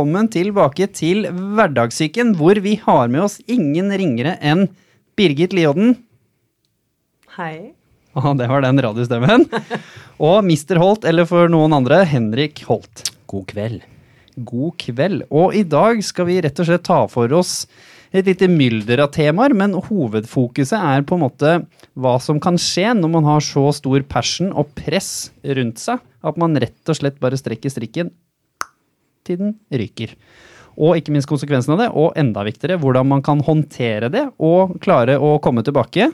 velkommen tilbake til Hverdagssyken, hvor vi har med oss ingen ringere enn Birgit Lioden. Hei. Ah, det var den radiostemmen. Og Mr. Holt, eller for noen andre, Henrik Holt. God kveld. God kveld. Og i dag skal vi rett og slett ta for oss et lite mylder av temaer, men hovedfokuset er på en måte hva som kan skje når man har så stor passion og press rundt seg at man rett og slett bare strekker strikken til den ryker. Og ikke minst konsekvensen av det, og enda viktigere, hvordan man kan håndtere det og klare å komme tilbake.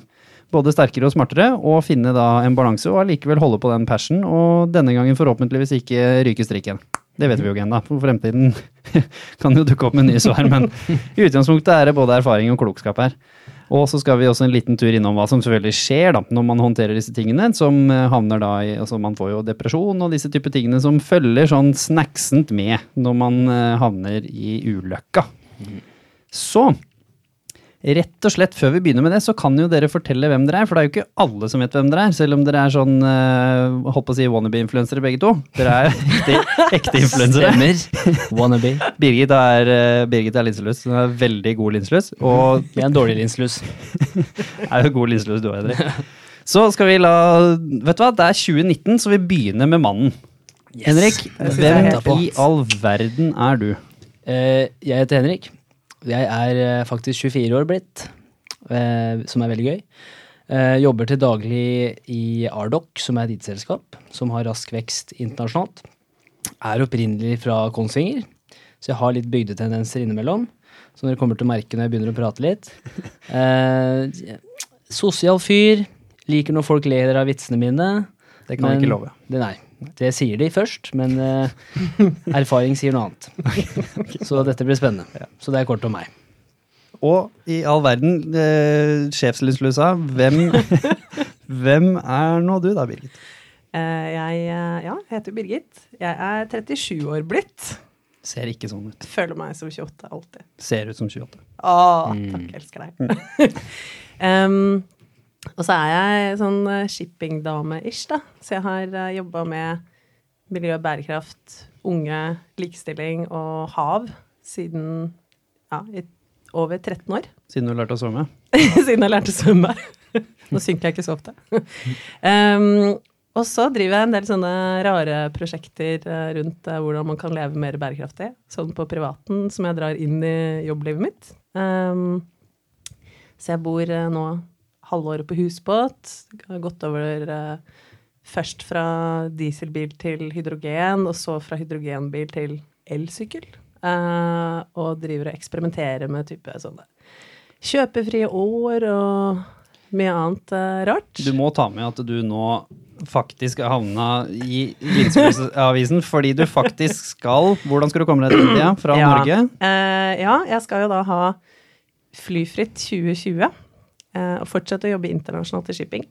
Både sterkere og smartere, og finne da en balanse og allikevel holde på den passion, og denne gangen forhåpentligvis ikke ryke strikken. Det vet vi jo ikke ennå. For fremtiden kan jo dukke opp med nye svar. Men i utgangspunktet er det både erfaring og klokskap her. Og så skal vi også en liten tur innom hva som selvfølgelig skjer da, når man håndterer disse tingene. Som havner da i altså Man får jo depresjon og disse typer tingene som følger sånn snacksent med når man eh, havner i ulykka. Så Rett og slett før vi begynner med det, så kan jo dere fortelle hvem dere er. For det er jo ikke alle som vet hvem dere er, selv om dere er sånn uh, holdt på å si wannabe-influensere begge to. Dere er ekte, ekte influensere. Stemmer. Wannabe. Birgit er, uh, Birgit er linseløs. Hun er veldig god linseløs. Og Jeg er en dårlig linslus. er jo god linseløs du òg, Henrik. Så skal vi la Vet du hva, det er 2019, så vi begynner med mannen. Henrik, jeg er hvem i all verden er du? Uh, jeg heter Henrik. Jeg er eh, faktisk 24 år blitt, eh, som er veldig gøy. Eh, jobber til daglig i Ardoc, som er et IT-selskap som har rask vekst internasjonalt. Er opprinnelig fra Kongsvinger, så jeg har litt bygdetendenser innimellom. Som dere kommer til å merke når jeg begynner å prate litt. Eh, sosial fyr. Liker når folk ler av vitsene mine. Det kan Men- ikke love. Det, nei, det sier de først, men eh, erfaring sier noe annet. Så dette blir spennende. Så det er kort om meg. Og i all verden, eh, sjefslynslusa, hvem, hvem er nå du da, Birgit? Eh, jeg eh, ja, heter Birgit. Jeg er 37 år blitt. Ser ikke sånn ut. Føler meg som 28 alltid. Ser ut som 28. Å, takk, elsker deg. um, og så er jeg sånn eh, shippingdame-ish, da. Så jeg har uh, jobba med miljø og bærekraft, unge, likestilling og hav siden ja, i over 13 år. Siden du lærte å svømme. siden jeg lærte å svømme. Nå synker jeg ikke så ofte. Um, og så driver jeg en del sånne rare prosjekter eh, rundt eh, hvordan man kan leve mer bærekraftig. Sånn på privaten, som jeg drar inn i jobblivet mitt. Um, så jeg bor eh, nå halvåret på husbåt. Har gått over eh, først fra dieselbil til hydrogen, og så fra hydrogenbil til elsykkel. Eh, og driver og eksperimenterer med type sånne kjøpefrie år og mye annet eh, rart. Du må ta med at du nå faktisk havna i Linseløsavisen fordi du faktisk skal Hvordan skal du komme deg til India fra Ja. Norge? Eh, ja, jeg skal jo da ha flyfritt 2020. eh, og fortsette å jobbe internasjonalt i shipping.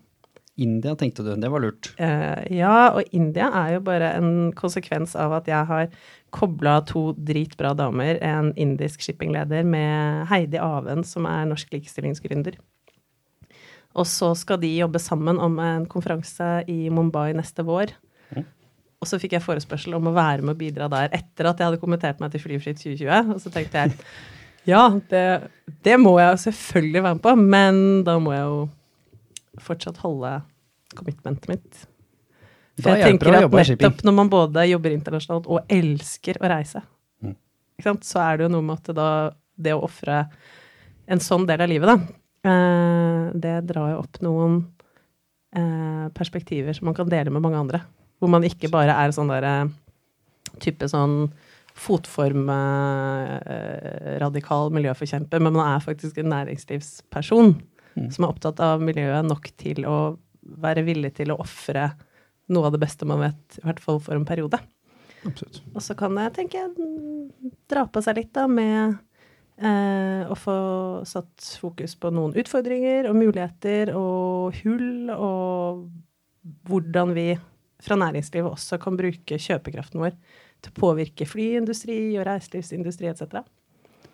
India, tenkte du. Det var lurt. Eh, ja, og India er jo bare en konsekvens av at jeg har kobla to dritbra damer, en indisk shippingleder med Heidi Aven, som er norsk likestillingsgründer. Og så skal de jobbe sammen om en konferanse i Mumbai neste vår. Og så fikk jeg forespørsel om å være med og bidra der etter at jeg hadde kommentert meg til Flyfritt 2020. Og så tenkte jeg ja, det, det må jeg selvfølgelig være med på, men da må jeg jo fortsatt holde commitmentet mitt. For Da jeg tenker at nettopp når man både jobber internasjonalt og elsker å reise, Mm. så er det jo noe med at det da, det å ofre en sånn del av livet, da, eh, det drar jo opp noen eh, perspektiver som man kan dele med mange andre. Hvor man ikke bare er sånn derre type sånn fotform-radikal miljøforkjemper, men man er faktisk en næringslivsperson Mm. som er opptatt av miljøet nok til å være villig til å ofre noe av det beste man vet, i hvert fall for en periode. Absolutt. Og så kan jeg tenke jeg, dra på seg litt da med eh, å få satt fokus på noen utfordringer og muligheter og hull, og hvordan vi fra næringslivet også kan bruke kjøpekraften vår til å påvirke flyindustri og reiselivsindustri etc.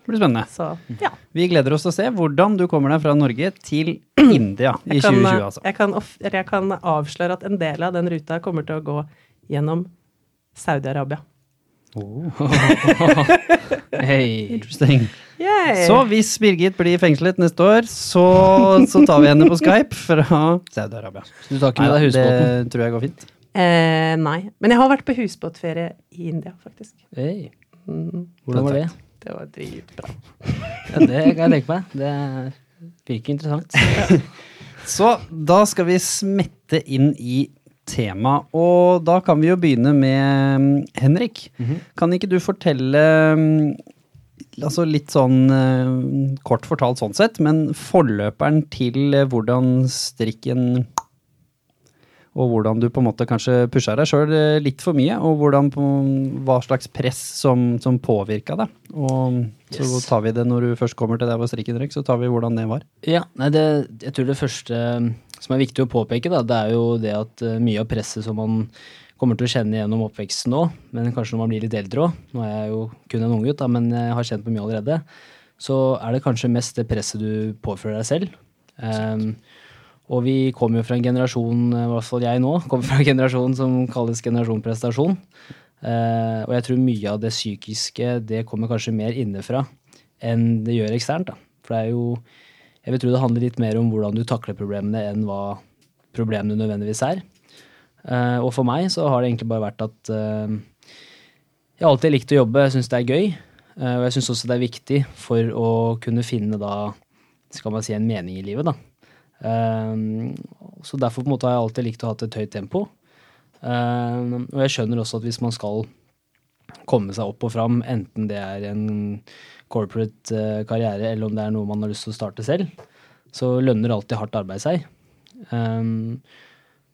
Det blir spennende. Så ja. Vi gleder oss til å se hvordan du kommer deg fra Norge til India i Jeg kan, 2020, altså. jeg, kan off, eller jeg kan avsløre at en del av den ruta kommer til å gå gjennom Saudi-Arabia. Hei. Interesting. Yay! Så hvis Birgit blir fengslet neste år, så, så tar vi henne på Skype fra Saudi-Arabia. Du tar ikke med deg husbåten? Det tror jeg går fint. Eh, nei. Men jeg har vært på husbåtferie i India, faktisk. Hei. Mm, Hvordan var det? det var dritbra. Ja, det kan jeg tenke meg. Det virker interessant. Så da skal vi smette inn i tema, og da kan vi jo begynne med mm, Henrik. Kan ikke du fortelle mm, altså litt sånn eh, kort fortalt sånn sett, men forløperen til eh, hvordan strikken og hvordan du på en måte kanskje pusha deg sjøl litt for mye, og hvordan, hva slags press som, som påvirka deg. Og så Yes. tar vi det når du først kommer til der hvor strikken røyk, så tar vi hvordan det var. Ja, nei, det, jeg tror det første um, som er viktig å påpeke, da, det er jo det at uh, mye av presset som man kommer til å kjenne gjennom oppveksten nå, men kanskje når man blir litt eldre òg, nå er jeg jo kun en unggutt, men jeg har kjent på mye allerede, så er det kanskje mest det presset du påfører deg selv. Um, og vi kommer jo fra en generasjon, i hvert fall jeg nå, kommer fra en generasjon som kalles generasjon prestasjon. Uh, og jeg tror mye av det psykiske det kommer kanskje mer innenfra enn det gjør eksternt. da. For det er jo Jeg vil tro det handler litt mer om hvordan du takler problemene enn hva problemene nødvendigvis er. Uh, og for meg så har det egentlig bare vært at uh, jeg har alltid likt å jobbe, jeg syns det er gøy. eh, og jeg syns også det er viktig for å kunne finne da, skal man si, en mening i livet, da. Eh, så derfor på en måte har jeg alltid likt å ha et høyt tempo. Eh, og jeg skjønner også at hvis man skal komme seg opp og fram, enten det er en corporate eh, karriere eller om det er noe man har lyst til å starte selv, så lønner alltid hardt arbeid seg. Um,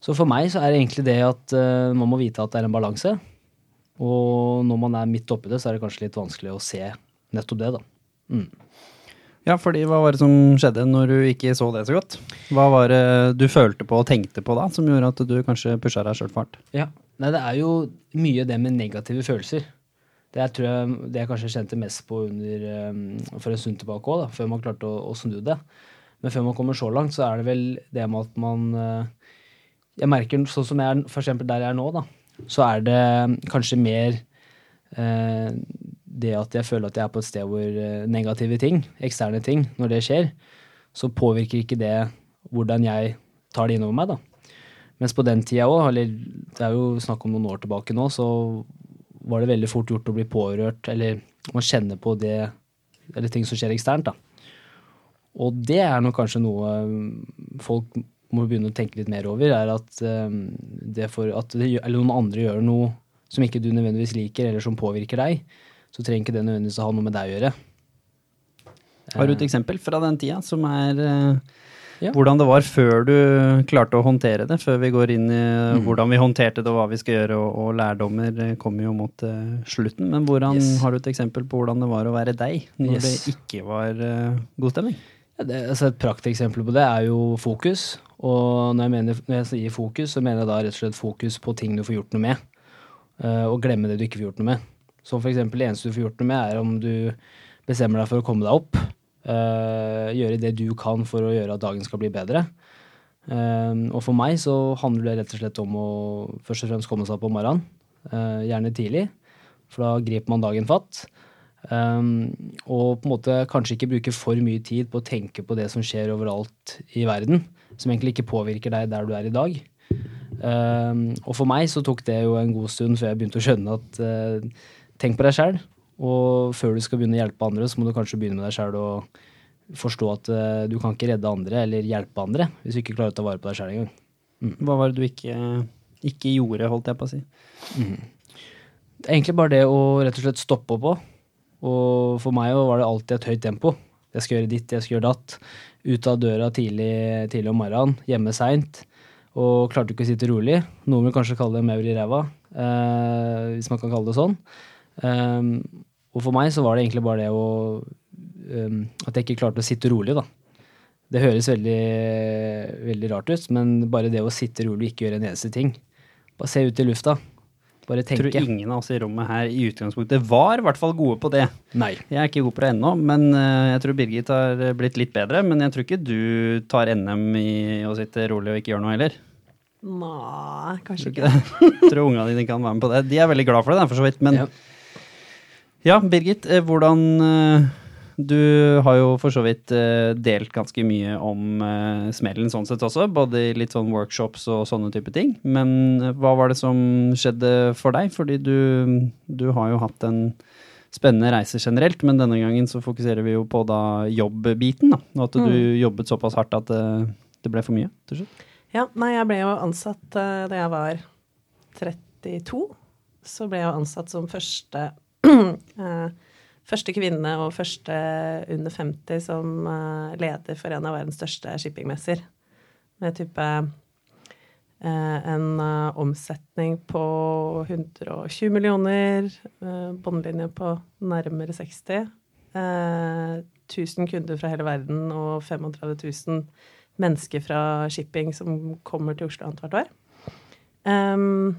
så for meg så er det egentlig det at eh, man må vite at det er en balanse. Og når man er midt oppi det, så er det kanskje litt vanskelig å se nettopp det, da. Mm. Ja, fordi hva var det som skjedde når du ikke så det så godt? Hva var det du følte på og tenkte på da, som gjorde at du kanskje pusha deg sjøl for? Ja. Nei, det er jo mye det med negative følelser. Det er, tror jeg, det jeg kanskje kjente mest på under, um, for en stund tilbake òg, før man klarte å, å snu det. Men før man kommer så langt, så er det vel det med at man uh, Jeg merker sånn som jeg er, for eksempel der jeg er nå, da, så er det kanskje mer uh, det at jeg føler at jeg er på et sted hvor uh, negative ting, eksterne ting, når det skjer, så påvirker ikke det hvordan jeg tar det innover meg, da. Mens på den tida òg, eller det er jo snakk om noen år tilbake nå, så var det veldig fort gjort å bli pårørt, eller man kjenner på det, eller ting som skjer eksternt, da. Og det er nok kanskje noe um, folk må begynne å tenke litt mer over, er at, um, det for, at det, eller noen andre gjør noe som ikke du nødvendigvis liker, eller som påvirker deg, så trenger ikke det nødvendigvis å ha noe med deg å gjøre. Har du et eksempel fra den tida som er eh, Ja. hvordan det var før du klarte å håndtere det? Før vi går inn i Mm. hvordan vi håndterte det og hva vi skal gjøre, og, og lærdommer eh, kommer jo mot uh, slutten. Men hvordan, Yes. har du et eksempel på hvordan det var å være deg når Yes. det ikke var uh, god stemning? Ja, det, altså et prakteksempel på det er jo fokus. Og når jeg, mener, når jeg sier fokus, så mener jeg da rett og slett fokus på ting du får gjort noe med. Uh, og glemme det du ikke får gjort noe med. Som eksempel det eneste du får gjort noe med, er om du bestemmer deg for å komme deg opp. Uh, gjøre det du kan for å gjøre at dagen skal bli bedre. Uh, og for meg så handler det rett og slett om å først og fremst komme seg opp om morgenen. Uh, gjerne tidlig, for da griper man dagen fatt. Um, og på en måte kanskje ikke bruke for mye tid på å tenke på det som skjer overalt i verden, som egentlig ikke påvirker deg der du er i dag. Um, og for meg så tok det jo en god stund før jeg begynte å skjønne at uh, tenk på deg sjæl, og før du skal begynne å hjelpe andre, så må du kanskje begynne med deg sjæl og forstå at uh, du kan ikke redde andre eller hjelpe andre hvis du ikke klarer å ta vare på deg sjæl engang. Hva var det du ikke, ikke gjorde, holdt jeg på å si? Er egentlig bare det å rett og slett stoppe opp på. Og for meg var det alltid et høyt tempo. Jeg skal gjøre ditt, jeg skal gjøre datt. Ut av døra tidlig, tidlig om morgenen, hjemme seint. Og klarte ikke å sitte rolig. Noen vil kanskje kalle det maur i ræva, eh, hvis man kan kalle det sånn. Um, og for meg så var det egentlig bare det å um, At jeg ikke klarte å sitte rolig, da. Det høres veldig, veldig rart ut, men bare det å sitte rolig og ikke gjøre en eneste ting. Bare se ut i lufta. Bare Jeg tror ingen av oss i rommet her i utgangspunktet var i hvert fall gode på det. Nei. Jeg er ikke god på det ennå, men eh, jeg tror Birgit har blitt litt bedre. Men jeg tror ikke du tar NM i å sitte rolig og ikke gjøre noe heller. Nei, kanskje ikke. ikke? Jeg tror ungene dine kan være med på det. De er veldig glad for det, for så vidt. Men Ja. Ja, Birgit, eh, hvordan eh, Du har jo for så vidt eh, delt ganske mye om smellen sånn sett også, både i litt sånn workshops og sånne type ting. Men hva var det som skjedde for deg? Fordi du, du har jo hatt en spennende reise generelt, men denne gangen så fokuserer vi jo på da jobbbiten, da. Og at du Mm. jobbet såpass hardt at det, det ble for mye, til slutt. Ja, nei, jeg ble jo ansatt da jeg var 32. Så ble jeg ansatt som første Første kvinne og første under 50 som eh, leder for en av verdens største shippingmesser. Med type eh, en eh, omsetning på 120 millioner, båndlinje på nærmere 60. eh, 1000 kunder fra hele verden og 35 000 mennesker fra shipping som kommer til Oslo annethvert år. Um,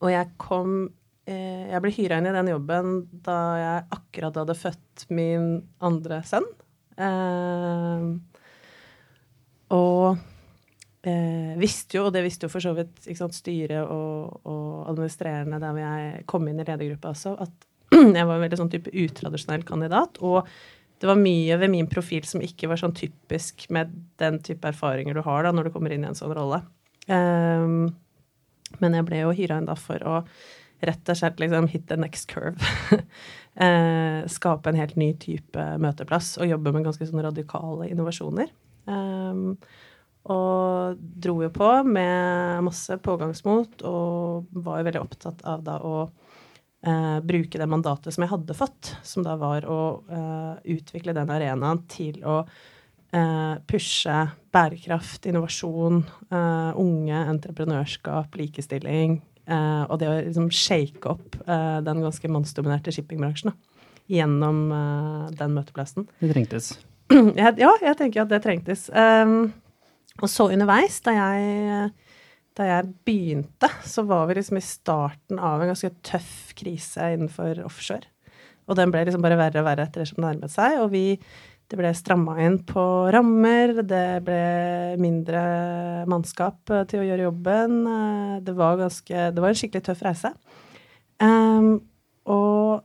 og jeg kom eh, Jeg ble hyra inn i den jobben da jeg akkurat hadde født min andre sønn. Eh, og eh, visste jo, og det visste jo for så vidt sant, styret og, og administrerende der hvor jeg kom inn i ledergruppa også, at jeg var en veldig sånn type utradisjonell kandidat. Og det var mye ved min profil som ikke var sånn typisk med den type erfaringer du har da når du kommer inn i en sånn rolle. Eh, men jeg ble jo hyra inn da for å rett og slett liksom hit the next curve. eh, skape en helt ny type møteplass og jobbe med ganske sånn radikale innovasjoner. Eh, og dro jo på med masse pågangsmot og var jo veldig opptatt av da å eh, bruke det mandatet som jeg hadde fått, som da var å eh, utvikle den arenaen til å eh, pushe bærekraft, innovasjon, eh, unge, entreprenørskap, likestilling. Eh, og det å liksom shake opp uh, den ganske mannsdominerte shippingbransjen da, gjennom uh, den møteplassen. Det trengtes. Jeg, ja, jeg tenker at det trengtes. Um, og så underveis, da jeg, da jeg begynte, så var vi liksom i starten av en ganske tøff krise innenfor offshore. Og den ble liksom bare verre og verre etter det som nærmet seg. Og vi, det ble stramma inn på rammer, det ble mindre mannskap eh, til å gjøre jobben. Eh, Det var, ganske, det var en skikkelig tøff reise. Um, og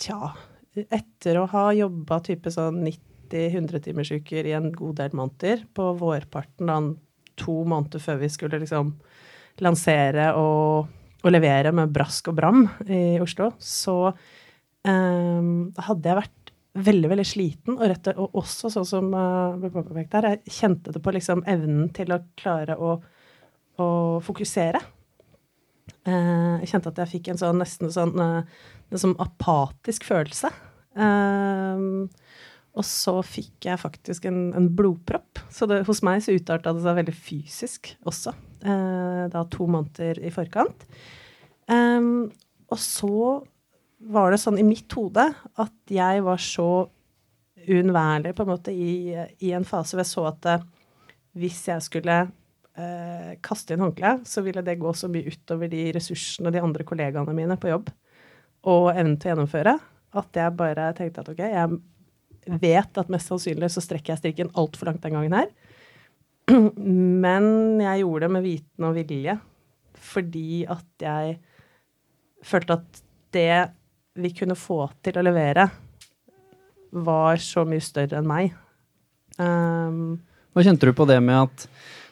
tja Etter å ha jobba type sånn 90-100-timersuker i en god del måneder, på vårparten da to måneder før vi skulle liksom lansere og, og levere med brask og bram i Oslo, så um, hadde jeg vært veldig, veldig sliten, og, rett, og også sånn som uh, ble påpekt her, jeg kjente det på liksom evnen til å klare å, å fokusere. Uh, jeg kjente at jeg fikk en sånn nesten sånn, eh, sånn apatisk følelse. Eh, og så fikk jeg faktisk en, en blodpropp. Så det, hos meg så utarta det seg veldig fysisk også. eh, da to måneder i forkant. Um, og så var det sånn i mitt hode at jeg var så uunnværlig på en måte i, i en fase hvor jeg så at eh, hvis jeg skulle eh, kaste inn håndkleet, så ville det gå så mye utover de ressursene de andre kollegaene mine på jobb og evnen til å gjennomføre, at jeg bare tenkte at ok, jeg vet at mest sannsynlig så strekker jeg strikken altfor langt den gangen her. Men jeg gjorde det med viten og vilje fordi at jeg følte at det vi kunne få til å levere, var så mye større enn meg. Um, Hva kjente du på det med at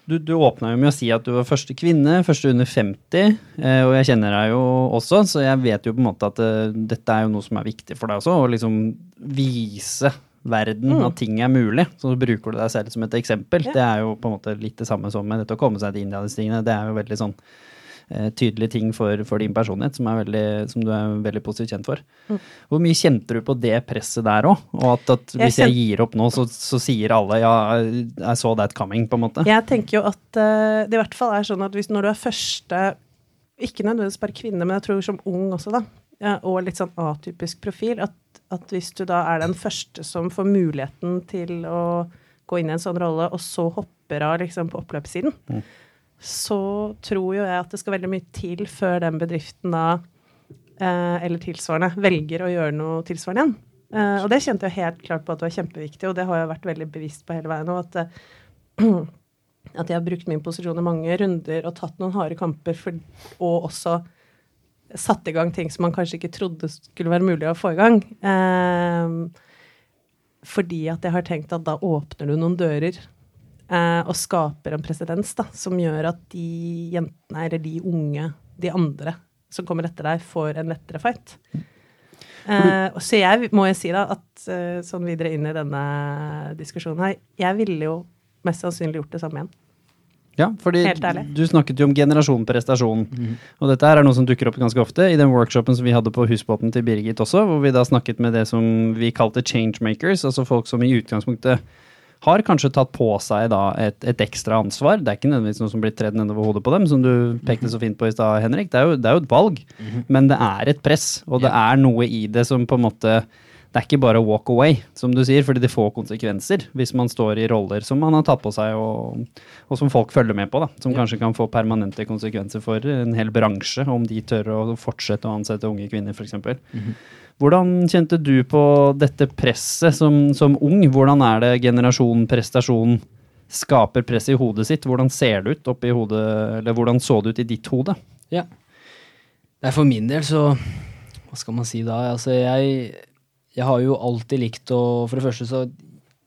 du, du åpna jo med å si at du var første kvinne, første under 50, eh, og jeg kjenner deg jo også, så jeg vet jo på en måte at eh, dette er jo noe som er viktig for deg også, å liksom vise verden Mm. at ting er mulig. Så bruker du deg selv som et eksempel. Ja. Det er jo på en måte litt det samme som med dette å komme seg til India, disse tingene. Det er jo veldig sånn tydelige ting for, for din personlighet, som, veldig, som du er veldig positivt kjent for. Mm. Hvor mye kjente du på det presset der òg? Og at, at Jeg hvis jeg gir opp nå, så, så sier alle ja, I saw that coming, på en måte. Jeg tenker jo at uh, det i hvert fall er sånn at hvis når du er første Ikke nødvendigvis bare kvinne, men jeg tror som ung også, da, ja, og litt sånn atypisk profil, at, at hvis du da er den første som får muligheten til å gå inn i en sånn rolle, og så hopper av liksom på oppløpssiden, Mm. Så tror jo jeg at det skal veldig mye til før den bedriften da, eh, eller tilsvarende, velger å gjøre noe tilsvarende igjen. Eh, og det kjente jeg helt klart på at det var kjempeviktig, og det har jeg vært veldig bevisst på hele veien nå. At, eh, at jeg har brukt min posisjon i mange runder og tatt noen harde kamper, for, og også satt i gang ting som man kanskje ikke trodde skulle være mulig å få i gang. Eh, fordi at jeg har tenkt at da åpner du noen dører og skaper en presedens som gjør at de jentene, eller de unge, de andre som kommer etter deg, får en lettere fight. Eh, så jeg må jo si da at eh, sånn videre inn i denne diskusjonen her, jeg ville jo mest sannsynlig gjort det samme igjen. Ja, fordi du snakket jo om generasjon prestasjon. Og dette her er noe som dukker opp ganske ofte i den workshopen som vi hadde på husbåten til Birgit også, hvor vi da snakket med det som vi kalte changemakers, altså folk som i utgangspunktet har kanskje tatt på seg da et, et ekstra ansvar. Det er ikke nødvendigvis noe som blir tredd nedover hodet på dem, som du pekte så fint på i stad, Henrik. Det er, jo, det er jo et valg, men det er et press, og det er noe i det som på en måte det er ikke bare walk away, som du sier, fordi det får konsekvenser hvis man står i roller som man har tatt på seg, og, og som folk følger med på. da, Som kanskje kan få permanente konsekvenser for en hel bransje, om de tør å fortsette å ansette unge kvinner, f.eks. Hvordan kjente du på dette presset som, som ung? Hvordan er det generasjon prestasjon skaper press i hodet sitt? Hvordan ser det ut oppi hodet, eller hvordan så det ut i ditt hode? Ja. Nei, for min del så Hva skal man si da? Altså, jeg, jeg har jo alltid likt å For det første så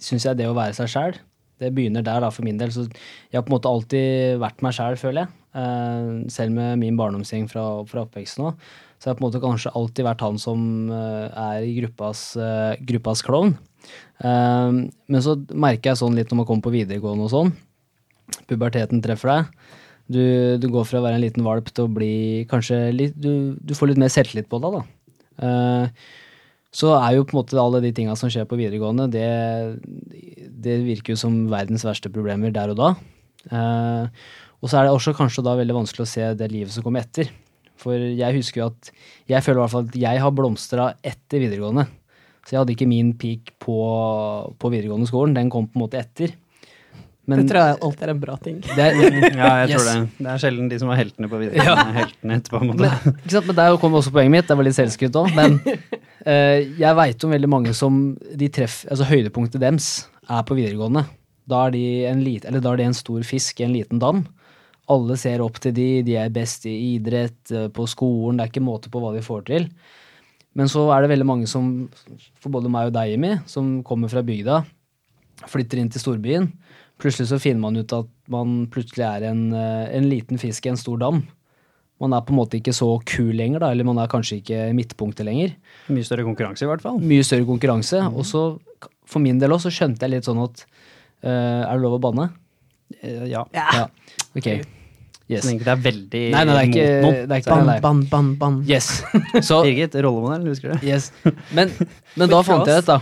syns jeg det å være seg sjæl, det begynner der, da, for min del. Så jeg har på en måte alltid vært meg sjæl, føler jeg. Eh, selv med min barndomsgjeng fra, fra oppveksten òg. Så jeg har på en måte kanskje alltid vært han som eh, er i gruppas, eh, gruppas klovn. Men så merker jeg sånn litt når man kommer på videregående og sånn. Puberteten treffer deg. Du, du går fra å være en liten valp til å bli kanskje litt Du, du får litt mer selvtillit på deg, da. Uh, så er jo på en måte alle de tinga som skjer på videregående, det, det virker jo som verdens verste problemer der og da. Eh, og så er det også kanskje da veldig vanskelig å se det livet som kommer etter. For jeg husker jo at Jeg føler i hvert fall at jeg har blomstra etter videregående. Så jeg hadde ikke min peak på, på videregående skolen. Den kom på en måte etter. Men det tror jeg alltid er en bra ting. det er, Ja, jeg tror Yes. det. Det er sjelden de som er heltene på videregående, Ja. heltene etterpå. på en måte. Men, ikke sant? men der kom også poenget mitt. Det var litt selvskryt òg. Men uh, jeg veit om veldig mange som de treff, altså høydepunktet deres er på videregående. Da er, de en lit, eller da er de en stor fisk i en liten dam. Alle ser opp til de, de er best i idrett, eh, på skolen, det er ikke måte på hva de får til. Men så er det veldig mange som, for både meg og deg, Jimmy, som kommer fra bygda, flytter inn til storbyen. Plutselig så finner man ut at man plutselig er en, eh, en liten fisk i en stor dam. Man er på en måte ikke så kul lenger, da, eller man er kanskje ikke midtpunktet lenger. Mye større konkurranse, i hvert fall. Mye større konkurranse. Og så, for min del også, så skjønte jeg litt sånn at uh, Er det lov å banne? Ja. Ja. Ok. Yes. Så det er veldig Nei, nei, det er ikke, mot noen. det er ikke Ban, ban, ban, ban. Yes. Så Birgit, rollemodell, husker du det? Yes. Men, men da fant jeg ut, da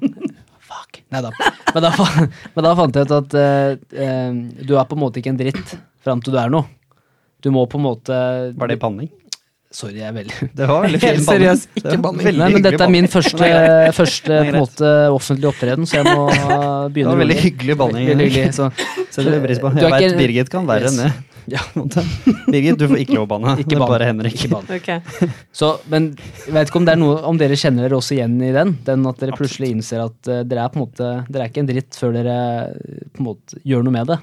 Fuck. Nei da. Men men da fant jeg ut at uh, du er på en måte ikke en dritt fram til du er noe. Du må på en måte Var det panning? Sorry, jeg er veldig Det var veldig fin banning. ikke banning. Nei, men dette er min første, første på en måte, offentlige opptreden, så jeg må begynne. Det var veldig hyggelig banning. Veldig hyggelig. Så, på. Du Jeg vet Birgit kan verre Yes. enn det. Ja. Birgit, du får ikke lov å banne. ikke er bare Henrik. Ikke ban. Okay. Så, men jeg vet ikke om det er noe Om dere kjenner dere også igjen i den? Den at dere plutselig innser at uh, dere er på en måte Dere er ikke en dritt før dere uh, på en måte gjør noe med det.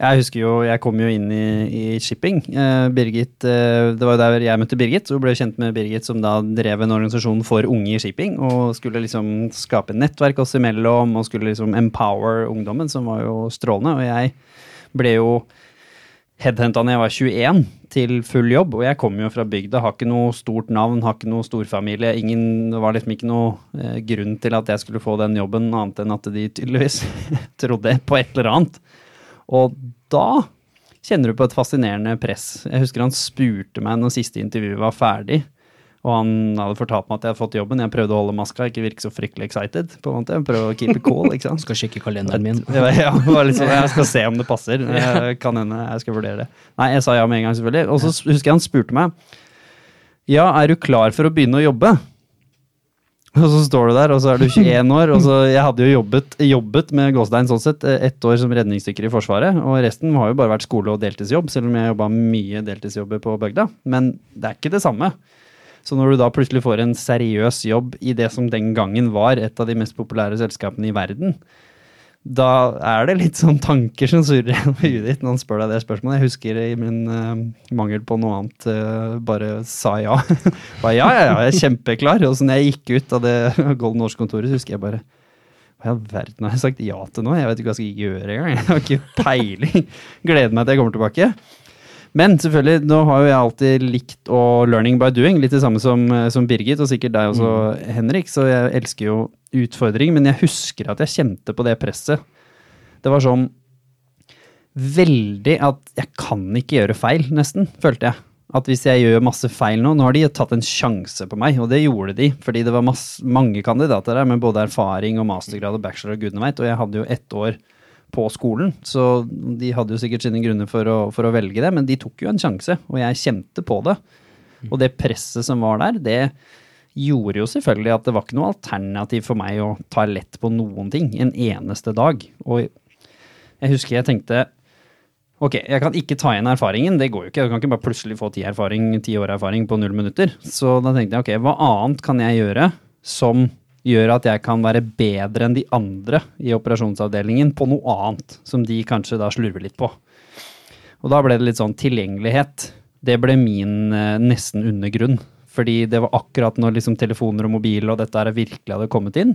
Jeg husker jo, jeg kom jo inn i, i shipping. Eh, Birgit, eh, Det var jo der jeg møtte Birgit, Hun ble kjent med Birgit som da drev en organisasjon for unge i shipping, og skulle liksom skape nettverk oss imellom, og skulle liksom empower ungdommen, som var jo strålende. Og jeg ble jo headhenta da jeg var 21 til full jobb, og jeg kom jo fra bygda, har ikke noe stort navn, har ikke noe storfamilie. Ingen, det var liksom ikke noe eh, grunn til at jeg skulle få den jobben, annet enn at de tydeligvis trodde på et eller annet. Og da kjenner du på et fascinerende press. Jeg husker han spurte meg når siste intervjuet var ferdig, og han hadde fortalt meg at jeg hadde fått jobben. Jeg prøvde å holde maska, ikke virke så fryktelig excited. på en måte. Prøve å keep it cool, ikke sant. Skal sjekke kalenderen min. Ja, sånn, jeg skal se om det passer. Kan hende jeg skal vurdere det. Nei, jeg sa ja med en gang, selvfølgelig. Og så husker jeg han spurte meg Ja, er du klar for å begynne å jobbe? Og så står du der, og så er du 21 år. og så Jeg hadde jo jobbet, jobbet med Gåstein sånn sett, ett år som redningsdykker i Forsvaret. Og resten har jo bare vært skole og deltidsjobb, selv om jeg jobba mye deltidsjobber på bygda. Men det er ikke det samme. Så når du da plutselig får en seriøs jobb i det som den gangen var et av de mest populære selskapene i verden, da er det litt sånn tanker som surrer gjennom huet ditt når han spør deg det spørsmålet. Jeg husker i min uh, mangel på noe annet uh, bare sa ja. bare ja, ja, ja, jeg er kjempeklar. Og så når jeg gikk ut av det Golden Års-kontoret, husker jeg bare hva i all verden har jeg sagt ja til nå? Jeg vet ikke hva jeg skal gjøre engang. Jeg har ikke peiling. Gleder meg til jeg kommer tilbake. Men selvfølgelig, nå har jo jeg alltid likt å learning by doing, litt det samme som, som Birgit, og sikkert deg også, mm. Henrik. Så jeg elsker jo utfordring, men jeg husker at jeg kjente på det presset. Det var sånn veldig at jeg kan ikke gjøre feil, nesten, følte jeg at hvis jeg gjør masse feil nå Nå har de tatt en sjanse på meg, og det gjorde de. Fordi det var masse, mange kandidater der med både erfaring og mastergrad og bachelor og gudene veit. Og jeg hadde jo ett år på skolen, så de hadde jo sikkert sine grunner for å, for å, velge det. Men de tok jo en sjanse, og jeg kjente på det. Og det presset som var der, det gjorde jo selvfølgelig at det var ikke noe alternativ for meg å ta lett på noen ting en eneste dag. Og jeg husker jeg tenkte Ok, jeg kan ikke ta igjen erfaringen, det går jo ikke. Jeg kan ikke bare plutselig få ti, erfaring, ti år erfaring på null minutter. Så da tenkte jeg ok, hva annet kan jeg gjøre som gjør at jeg kan være bedre enn de andre i operasjonsavdelingen på noe annet, som de kanskje da slurver litt på. Og da ble det litt sånn tilgjengelighet. Det ble min eh, nesten undergrunn. Fordi det var akkurat når liksom telefoner og mobil og dette her virkelig hadde kommet inn,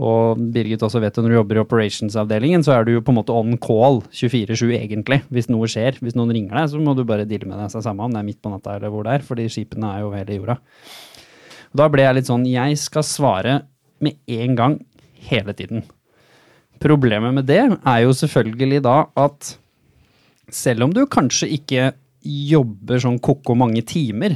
og Birgit også vet at når du jobber i operationsavdelingen, så er du jo på en måte on call 24-7 egentlig. Hvis noe skjer, hvis noen ringer deg, så må du bare deale med deg seg samme om det er midt på natta eller hvor det er, fordi skipene er jo hele jorda. Da ble jeg litt sånn Jeg skal svare med en gang hele tiden. Problemet med det er jo selvfølgelig da at selv om du kanskje ikke jobber sånn ko-ko mange timer,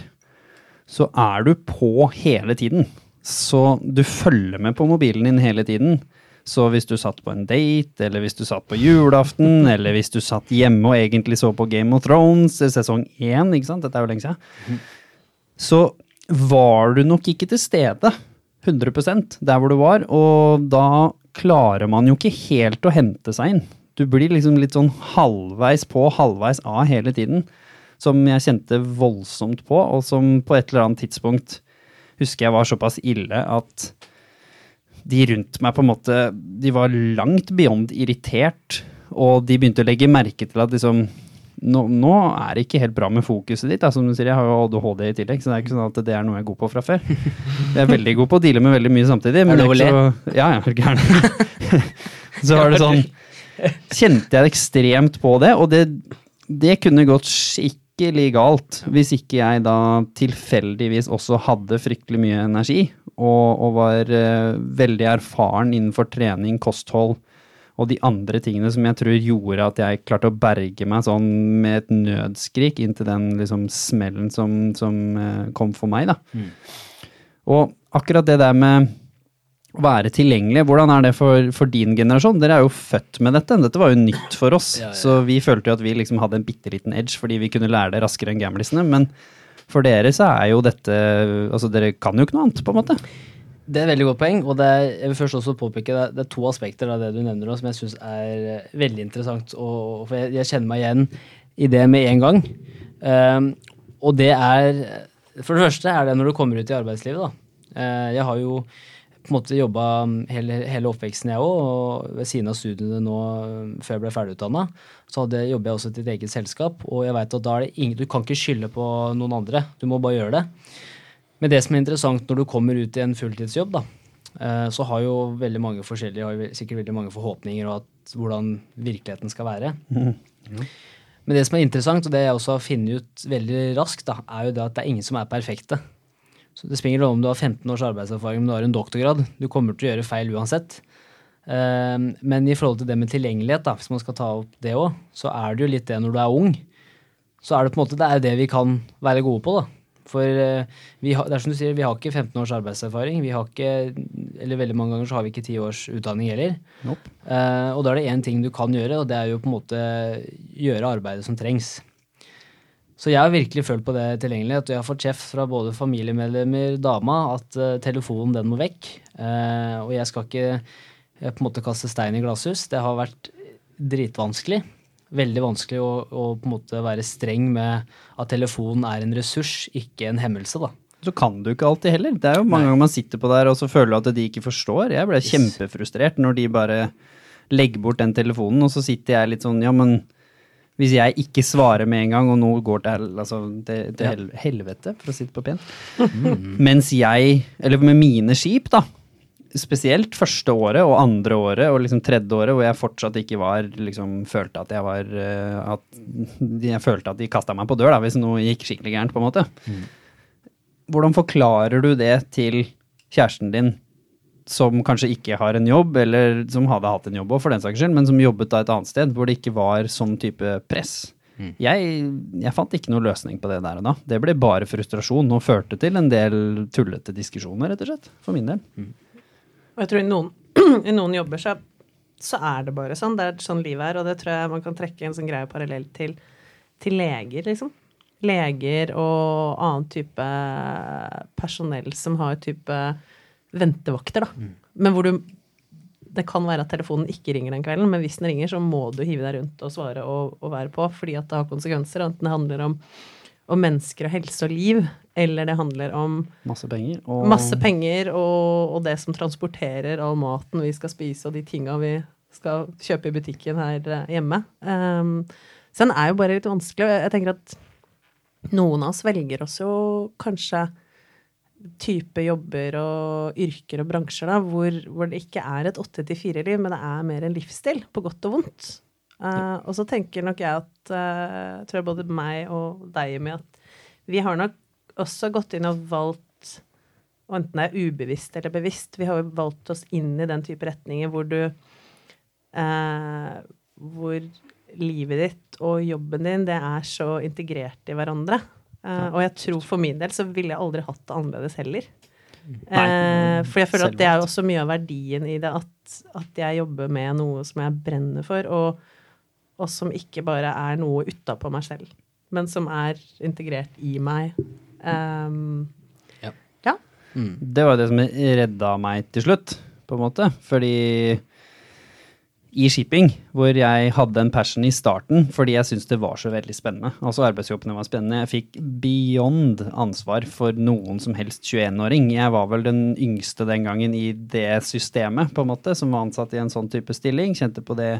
så er du på hele tiden. Så du følger med på mobilen din hele tiden. Så hvis du satt på en date, eller hvis du satt på julaften, eller hvis du satt hjemme og egentlig så på Game of Thrones sesong én, ikke sant, dette er jo lenge siden, så var du nok ikke til stede 100% der hvor du var, og da klarer man jo ikke helt å hente seg inn. Du blir liksom litt sånn halvveis på, halvveis av hele tiden, som jeg kjente voldsomt på, og som på et eller annet tidspunkt husker jeg var såpass ille at de rundt meg på en måte De var langt beyond irritert, og de begynte å legge merke til at liksom nå, nå, er det ikke helt bra med fokuset ditt. Da. Som du sier, jeg har jo ADHD i tillegg, så det er ikke sånn at det er noe jeg er god på fra før. Jeg er veldig god på å deale med veldig mye samtidig. Men er det så, ja, ja, så var det sånn Kjente jeg ekstremt på det, og det, det kunne gått skikkelig galt hvis ikke jeg da tilfeldigvis også hadde fryktelig mye energi og, og var uh, veldig erfaren innenfor trening, kosthold og de andre tingene som jeg tror gjorde at jeg klarte å berge meg sånn med et nødskrik inntil den liksom smellen som, som uh, kom for meg, da. Mm. Og akkurat det der med å være tilgjengelig. Hvordan er det for, for, din generasjon? Dere er jo født med dette. Dette var jo nytt for oss. Ja, ja. Så vi følte jo at vi liksom hadde en bitte liten edge fordi vi kunne lære det raskere enn gamlisene. Men for dere så er jo dette Altså, dere kan jo ikke noe annet, på en måte. Det er et veldig godt poeng, og er, jeg vil først også påpeke det, det er to aspekter av det du nevner som jeg syns er veldig interessant. Og, for jeg, jeg, kjenner meg igjen i det med en gang. Um, og det er For det første er det når du kommer ut i arbeidslivet, da. Uh, jeg har jo på en måte jobba hele, hele, oppveksten, jeg òg. Og ved siden av studiene nå før jeg ble ferdigutdanna, så jobber jeg også til et eget selskap. Og jeg vet at da er det ingen, du kan ikke skylde på noen andre. Du må bare gjøre det. Men det som er interessant når du kommer ut i en fulltidsjobb, da, eh, så har jo veldig mange forskjellige, har sikkert veldig mange forhåpninger og at, hvordan virkeligheten skal være. Mm. Men det som er interessant, og det jeg også har funnet ut veldig raskt, da, er jo det at det er ingen som er perfekte. Så Det spiller om du har 15 års arbeidserfaring, men du har en doktorgrad. Du kommer til å gjøre feil uansett. Ehm, men i forhold til det med tilgjengelighet, da, hvis man skal ta opp det òg, så er det jo litt det når du er ung. Så er det på en måte det er det vi kan være gode på. da. For eh, vi har, det er som du sier, vi har ikke 15 års arbeidserfaring. Vi har ikke, eller veldig mange ganger så har vi ikke 10 års utdanning heller. Nope. Uh, og da er det én ting du kan gjøre, og det er jo på en måte gjøre arbeidet som trengs. Så jeg har virkelig følt på det tilgjengelighet, og jeg har fått kjeft fra både familiemedlemmer, dama, at uh, telefonen den må vekk. Uh, og jeg skal ikke jeg på en måte kaste stein i glasshus. Det har vært dritvanskelig. Veldig vanskelig å, å, på en måte være streng med at telefonen er en ressurs, ikke en hemmelse. da. Så kan du ikke alltid heller. Det er jo mange Nei. ganger man sitter på der og så føler du at de ikke forstår. Jeg ble yes. kjempefrustrert når de bare legger bort den telefonen, og så sitter jeg litt sånn Ja, men hvis jeg ikke svarer med en gang, og noe går til, altså, til, til hel helvete, for å si det på pent Mens jeg, eller med mine skip, da, spesielt første året og andre året og liksom tredje året, hvor jeg fortsatt ikke var liksom følte at jeg var eh, at Jeg følte at de kasta meg på dør, da, hvis noe gikk skikkelig gærent, på en måte. Hvordan forklarer du det til kjæresten din, som kanskje ikke har en jobb, eller som hadde hatt en jobb òg, for den saks skyld, men som jobbet da et annet sted, hvor det ikke var sånn type press? Jeg, jeg fant ikke noe løsning på det der og da. Det ble bare frustrasjon og førte til en del tullete diskusjoner, rett og slett. For min del. Og jeg tror i noen, i noen jobber så, så er det bare sånn. Det er sånn livet er, og det tror jeg man kan trekke en sånn greie parallell til, til leger, liksom. Leger og annen type personell som har type ventevakter, da. Men hvor du Det kan være at telefonen ikke ringer den kvelden, men hvis den ringer, så må du hive deg rundt og svare og, og være på, fordi at det har konsekvenser. Enten det handler om, om mennesker og helse og liv, eller det handler om Masse penger. Og Masse penger og, og det som transporterer all maten vi skal spise, og de tinga vi skal kjøpe i butikken her eh, hjemme. Um, så den er jo bare litt vanskelig. Jeg tenker at noen av oss velger oss jo kanskje type jobber og yrker og bransjer da, hvor, hvor det ikke er et åtte til fire-liv, men det er mer en livsstil, på godt og vondt. Eh, og så tenker nok jeg at uh, tror jeg både meg og deg, Jimmy, at vi har nok også gått inn og valgt og enten det er ubevisst eller bevisst, vi har jo valgt oss inn i den type retninger hvor du uh, Hvor livet ditt og jobben din, det er så integrert i hverandre. Uh, og jeg tror for min del så ville jeg aldri hatt det annerledes heller. Eh, for jeg føler at det er jo også mye av verdien i det, at, at jeg jobber med noe som jeg brenner for, og, og som ikke bare er noe utapå meg selv, men som er integrert i meg. Um, Ja. ja. Det var det som redda meg til slutt, på en måte. Fordi i shipping, hvor jeg hadde en passion i starten fordi jeg syntes det var så veldig spennende. Altså arbeidsjobbene var spennende. Jeg fikk beyond ansvar for noen som helst 21-åring. Jeg var vel den yngste den gangen i det systemet, på en måte, som var ansatt i en sånn type stilling. Kjente på det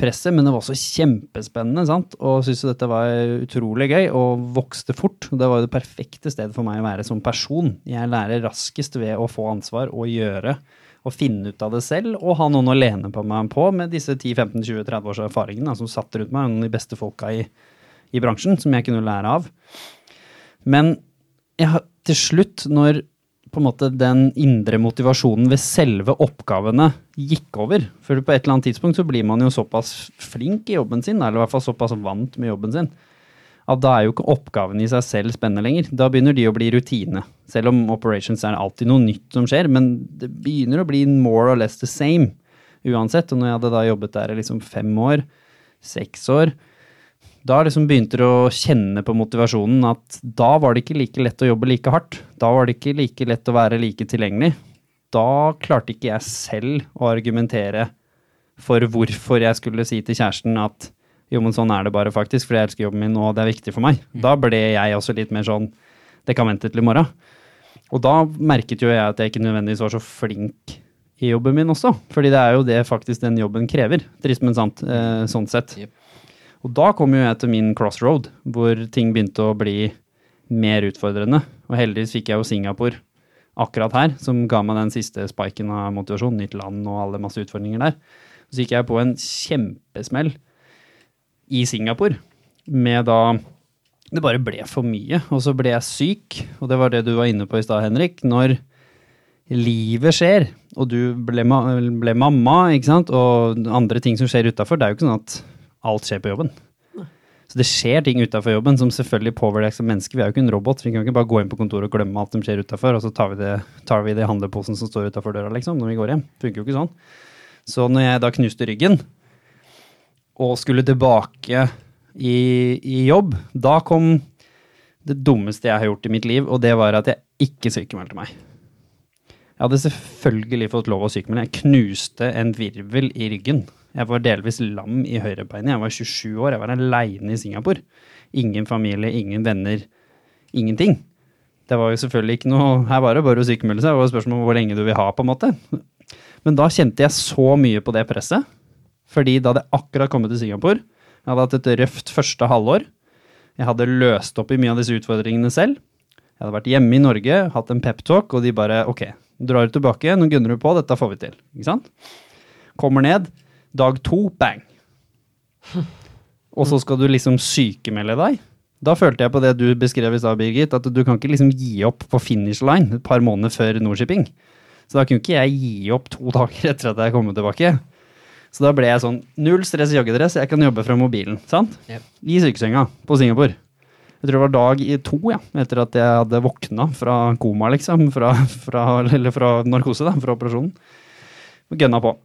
presset, men det var også kjempespennende, sant? og syntes jo dette var utrolig gøy, og vokste fort. Det var jo det perfekte stedet for meg å være som person. Jeg lærer raskest ved å få ansvar og gjøre og finne ut av det selv, og ha noen å lene på meg på med disse 10-15-20-30 års erfaringene som satt rundt meg, noen av de beste folka i, i bransjen, som jeg kunne lære av. Men jeg, til slutt, når på en måte den indre motivasjonen ved selve oppgavene gikk over. For på et eller annet tidspunkt så blir man jo såpass flink i jobben sin, eller i hvert fall såpass vant med jobben sin, at da er jo ikke oppgaven i seg selv spennende lenger. Da begynner de å bli rutine. Selv om operations er alltid noe nytt som skjer, men det begynner å bli more or less the same uansett. Og når jeg hadde da jobbet der i liksom fem år, seks år, da liksom begynte du å kjenne på motivasjonen at da var det ikke like lett å jobbe like hardt. Da var det ikke like lett å være like tilgjengelig. Da klarte ikke jeg selv å argumentere for hvorfor jeg skulle si til kjæresten at jo, men sånn er det bare faktisk, for jeg elsker jobben min, og det er viktig for meg. Da ble jeg også litt mer sånn det kan vente til i morgen. Og da merket jo jeg at jeg ikke nødvendigvis var så flink i jobben min også, fordi det er jo det faktisk den jobben krever, trist, men sant, eh, sånn sett. Jep. Og da kom jo jeg til min crossroad, hvor ting begynte å bli mer utfordrende. Og heldigvis fikk jeg jo Singapore akkurat her, som ga meg den siste spiken av motivasjon, nytt land og alle masse utfordringer der. Så gikk jeg på en kjempesmell i Singapore med da Det bare ble for mye, og så ble jeg syk, og det var det du var inne på i stad, Henrik. Når livet skjer, og du ble, ma ble mamma, ikke sant, og andre ting som skjer utafor, det er jo ikke sånn at alt skjer på jobben. Så det skjer ting utafor jobben som selvfølgelig påvirker deg som menneske. Vi er jo ikke en robot. Vi kan ikke bare gå inn på kontoret og glemme alt som skjer utafor, og så tar vi det, tar vi det i handleposen som står utafor døra, liksom, når vi går hjem. Funker jo ikke sånn. Så når jeg da knuste ryggen, og skulle tilbake i, i jobb, da kom det dummeste jeg har gjort i mitt liv, og det var at jeg ikke sykemeldte meg. Jeg hadde selvfølgelig fått lov å sykemelde. Jeg knuste en virvel i ryggen. Jeg var delvis lam i høyrebeinet. Jeg var 27 år, jeg var aleine i Singapore. Ingen familie, ingen venner, ingenting. Det var jo selvfølgelig ikke noe Her var det bare å sykemelde seg. Det var spørsmål om hvor lenge du vil ha, på en måte. Men da kjente jeg så mye på det presset. Fordi da hadde jeg akkurat kommet til Singapore. Jeg hadde hatt et røft første halvår. Jeg hadde løst opp i mye av disse utfordringene selv. Jeg hadde vært hjemme i Norge, hatt en peptalk, og de bare ok, drar tilbake, nå gunner du på, dette får vi til. Ikke sant? Kommer ned, dag to, bang. Og så skal du liksom sykemelde deg. Da følte jeg på det du beskrev i stad, Birgit, at du kan ikke liksom gi opp på finish line et par måneder før Nordshipping. Så da kunne ikke jeg gi opp to dager etter at jeg kom tilbake. Så da ble jeg sånn null stress joggedress, jeg kan jobbe fra mobilen. sant? Yep. I sykesenga på Singapore. Jeg tror det var dag i to, ja, etter at jeg hadde våkna fra koma, liksom. Fra, fra, eller fra narkose, da, fra operasjonen. Gønna på.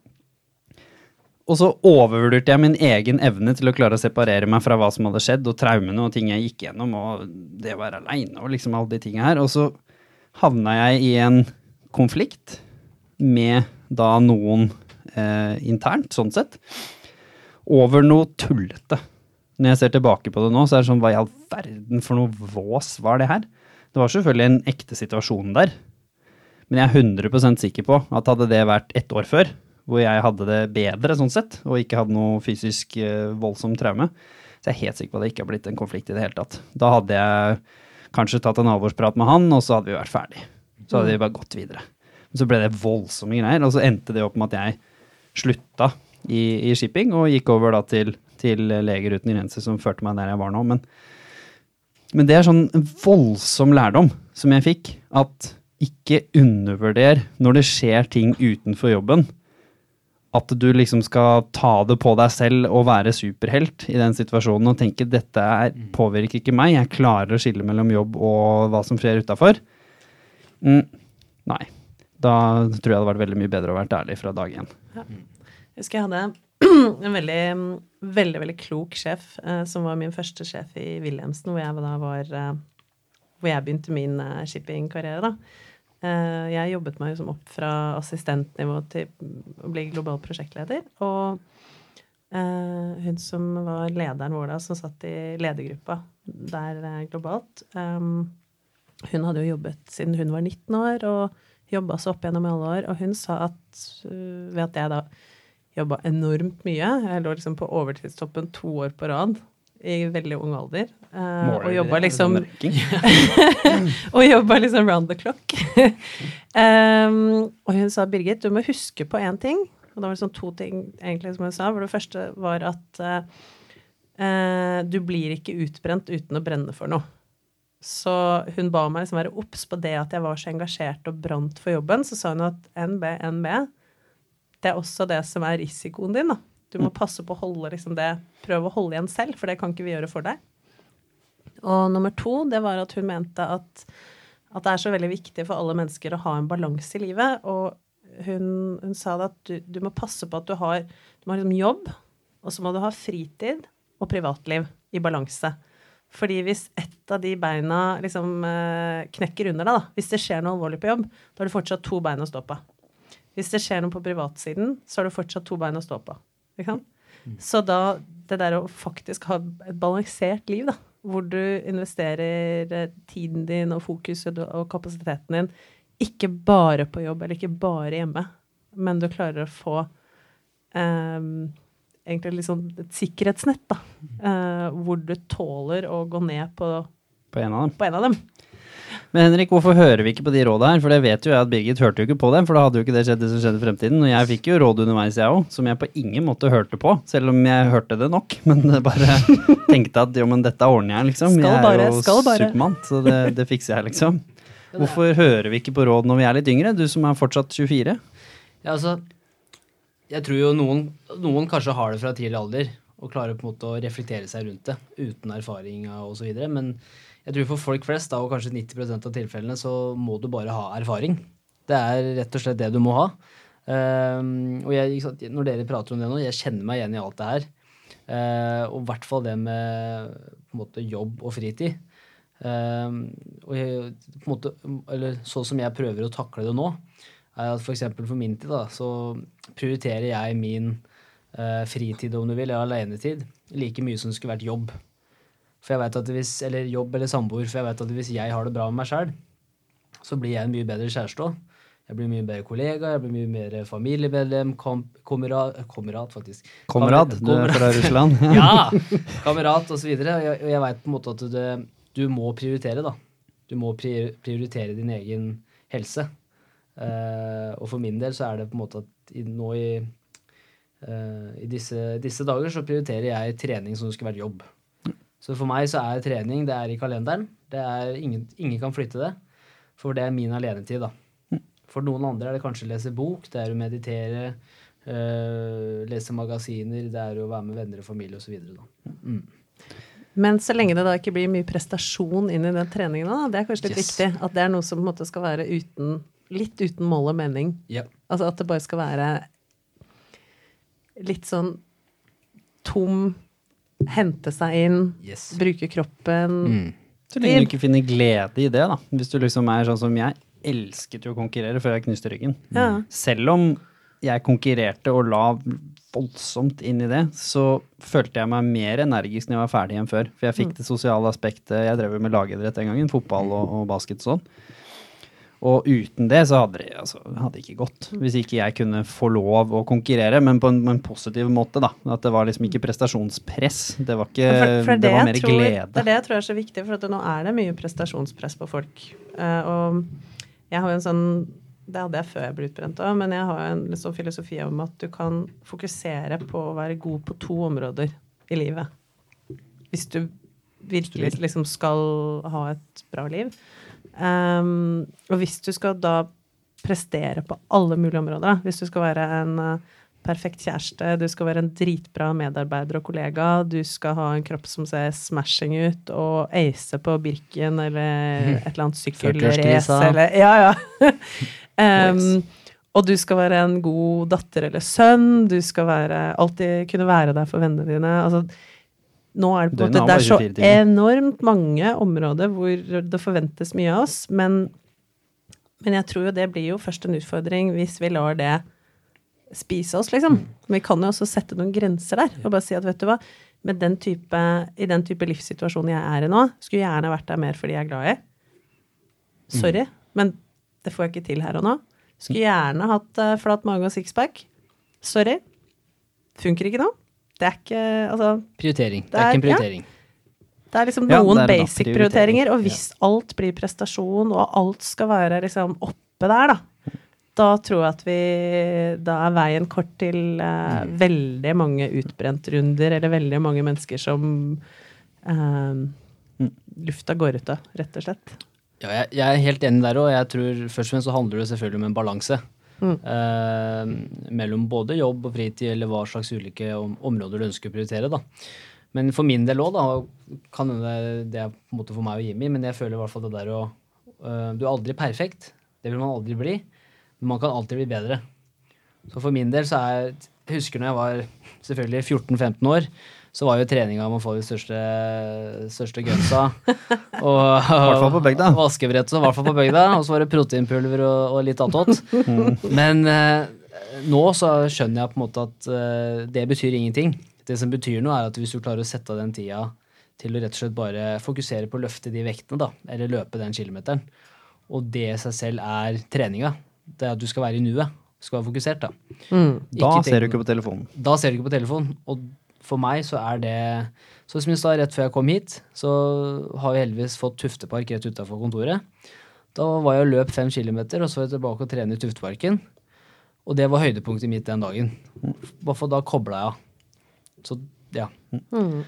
Og så overvurderte jeg min egen evne til å klare å separere meg fra hva som hadde skjedd, og traumene og ting jeg gikk gjennom, og det å være aleine og liksom alle de tinga her. Og så havna jeg i en konflikt med da noen eh, internt, sånn sett, over noe tullete. Når jeg ser tilbake på det nå, så er det sånn hva i all verden for noe vås var det her? Det var selvfølgelig en ekte situasjon der, men jeg er 100% sikker på at hadde det vært ett år før, hvor jeg hadde det bedre sånn sett, og ikke hadde noe fysisk uh, voldsomt traume, så jeg er helt sikker på at det ikke har blitt en konflikt i det hele tatt. Da hadde jeg kanskje tatt en alvorsprat med han, og så hadde vi vært ferdig. Så hadde vi bare gått videre. Men så ble det voldsomme greier, og så endte det opp med at jeg slutta i, i shipping og gikk over da til, til Leger uten grenser, som førte meg der jeg var nå. Men, men det er sånn voldsom lærdom som jeg fikk, at ikke undervurder når det skjer ting utenfor jobben. At du liksom skal ta det på deg selv og være superhelt i den situasjonen og tenke dette er, påvirker ikke meg, jeg klarer å skille mellom jobb og hva som skjer utafor. Mm, nei. Da tror jeg det hadde vært veldig mye bedre å være ærlig fra dag én. Jeg husker jeg hadde en veldig, veldig, veldig klok sjef, eh, som var min første sjef i Wilhelmsen, hvor jeg da var eh, Hvor jeg begynte min eh, shippingkarriere, da. Eh, jeg jobbet meg liksom opp fra assistentnivå til å bli global prosjektleder. Og eh, hun som var lederen vår da, som satt i ledergruppa der eh, globalt, hun hadde jo jobbet siden hun var 19 år, og jobba seg opp gjennom alle år. Og hun sa at ved at jeg da jobba enormt mye, jeg lå liksom på overtidstoppen to år på rad i veldig ung alder, Uh, og jobba liksom og jobba liksom round the clock. um, og hun sa, Birgit, du må huske på én ting. Og det var liksom to ting egentlig som hun sa. For det første var at uh, du blir ikke utbrent uten å brenne for noe. Så hun ba meg liksom være obs på det at jeg var så engasjert og brant for jobben. Så sa hun at NB, NB, det er også det som er risikoen din. da. Du må passe på å holde liksom det, prøve å holde igjen selv, for det kan ikke vi gjøre for deg. Og nummer to, det var at hun mente at, at det er så veldig viktig for alle mennesker å ha en balanse i livet. Og hun, hun sa at du, du, må passe på at du har, du må ha liksom jobb, og så må du ha fritid og privatliv i balanse. Fordi hvis ett av de beina liksom eh, knekker under deg, da, hvis det skjer noe alvorlig på jobb, da har du fortsatt to bein å stå på. Hvis det skjer noe på privatsiden, så har du fortsatt to bein å stå på. Ikke sant? Så da det der å faktisk ha et balansert liv, da, hvor du investerer eh, tiden din og fokuset og kapasiteten din ikke bare på jobb eller ikke bare hjemme, men du klarer å få um, egentlig liksom et sikkerhetsnett, da. Uh, hvor du tåler å gå ned på, På en av dem. på en av dem. Men Henrik, hvorfor hører vi ikke på de råda her? For det vet jo jeg at Birgit hørte jo ikke på dem, for da hadde jo ikke det skjedd det som skjedde i fremtiden. Og jeg fikk jo råd underveis, jeg òg, som jeg på ingen måte hørte på. Selv om jeg hørte det nok. Men bare tenkte at jo, men dette ordner jeg, liksom. Skal jeg er bare, jo skal bare. supermann, så det, det fikser jeg, liksom. Hvorfor hører vi ikke på råd når vi er litt yngre? Du som er fortsatt 24. Ja, altså, jeg tror jo noen, noen kanskje har det fra tidlig alder og klarer på en måte å reflektere seg rundt det uten erfaring og så videre. Men jeg tror for folk flest, da, og kanskje 90% av tilfellene, så må du bare ha erfaring. Det er rett og slett det du må ha. Um, og jeg, når dere prater om det nå, jeg kjenner meg igjen i alt det her. Uh, og i hvert fall det med måte, jobb og fritid. Um, og jeg, måte, eller sånn som jeg prøver å takle det nå, er at f.eks. For, for min tid da, så prioriterer jeg min uh, fritid, om du vil, jeg har alenetid, like mye som det skulle vært jobb. For jeg vet at hvis, Eller jobb eller samboer. For jeg vet at hvis jeg har det bra med meg sjæl, så blir jeg en mye bedre kjæreste òg. Jeg blir mye bedre kollega, jeg blir mye mer familiemedlem, kamerat, kamerat faktisk. Komrad, du er fra. Russland. ja! Kamerat osv. Og jeg, og jeg veit på en måte at det, du må prioritere, da. Du må prioritere din egen helse. Eh, og for min del så er det på en måte at i, nå i, eh, i disse, disse dager så prioriterer jeg trening som det skulle vært jobb. Så for meg så er trening det er i kalenderen. Det er ingen, ingen kan flytte det. For det er min alenetid, da. For noen andre er det kanskje å lese bok, det er å meditere, øh, lese magasiner, det er å være med venner og familie osv. Mm. Men så lenge det da ikke blir mye prestasjon inn i den treningen, da, det er kanskje litt Yes. viktig. At det er noe som på en måte skal være uten, litt uten mål og mening. Ja. Altså at det bare skal være litt sånn tom, hente seg inn, Yes. bruke kroppen. Mm. Så lenge du ikke finner glede i det, da. Hvis du liksom er sånn som jeg, elsket jo å konkurrere før jeg knuste ryggen. Ja. Selv om jeg konkurrerte og la voldsomt inn i det, så følte jeg meg mer energisk når jeg var ferdig enn før. For jeg fikk det sosiale aspektet. Jeg drev jo med lagidrett den gangen, fotball og, og basket og sånn. Og uten det så hadde det, altså, hadde ikke gått. Hvis ikke jeg kunne få lov å konkurrere, men på en, på en positiv måte, da. At det var liksom ikke prestasjonspress. Det var ikke for, for Det var mer tror, glede. Det er det jeg tror er så viktig, for nå er det mye prestasjonspress på folk. Uh, og jeg har jo en sånn Det hadde jeg før jeg ble utbrent òg, men jeg har en sånn filosofi om at du kan fokusere på å være god på to områder i livet. Hvis du virkelig liksom skal ha et bra liv. Um, og hvis du skal da prestere på alle mulige områder, hvis du skal være en eh, perfekt kjæreste, du skal være en dritbra medarbeider og kollega, du skal ha en kropp som ser smashing ut, og ace på Birken eller et eller annet sykkelrace eller Ja, ja. um, og du skal være en god datter eller sønn, du skal være, alltid kunne være der for vennene dine. altså nå er det på en måte Det er så enormt mange områder hvor det forventes mye av oss, men, men jeg tror jo det blir jo først en utfordring hvis vi lar det spise oss, liksom. Men vi kan jo også sette noen grenser der, og bare si at vet du hva, med den type, i den type livssituasjon jeg er i nå, skulle gjerne vært der mer fordi jeg er glad i. Sorry, men det får jeg ikke til her og nå. Skulle gjerne hatt eh, flat mage og sixpack. Sorry. Funker ikke nå. Det er ikke Altså, Prioritering. Det Det er er- ikke en prioritering. det er liksom noen ja, er basic prioritering. prioriteringer, og hvis alt blir prestasjon, og alt skal være liksom oppe der, da, da tror jeg at vi Da er veien kort til eh, Mm. veldig mange utbrentrunder, eller veldig mange mennesker som eh, Mm. lufta går ut av, rett og slett. Ja, jeg, jeg er helt enig der òg. Jeg tror først og fremst så handler det selvfølgelig om en balanse. Mm. Eh, mellom både jobb og fritid, eller hva slags ulike om, områder du ønsker å prioritere. da. Men for min del òg, da, kan hende det er på en måte for meg og Jimmy, men jeg føler i hvert fall det der å øh, Du er aldri perfekt. Det vil man aldri bli. Men man kan alltid bli bedre. Så for min del så er Jeg husker når jeg var selvfølgelig 14-15 år, så var jo treninga om å få de største, største gunsa. Og, og, og på bygda. Vaskebrett, så i hvert fall på bygda. Og så var det proteinpulver og, og litt attåt. Men eh, nå så skjønner jeg på en måte at eh, det betyr ingenting. Det som betyr noe, er at hvis du klarer å sette av den tida til å rett og slett bare fokusere på å løfte de vektene, da, eller løpe den kilometeren, og det i seg selv er treninga, det er at du skal være i nuet, skal være fokusert, da. Mm. Da Ikke ser du ikke på telefonen. Da ser du ikke på telefonen. Og for meg så er det Så som jeg sa rett før jeg kom hit, så har vi heldigvis fått Tuftepark rett utafor kontoret. Da var jeg og løp fem kilometer, og så var jeg tilbake og trene i Tufteparken. Og det var høydepunktet mitt den dagen. Bare for da kobla jeg av. Så ja. Mm.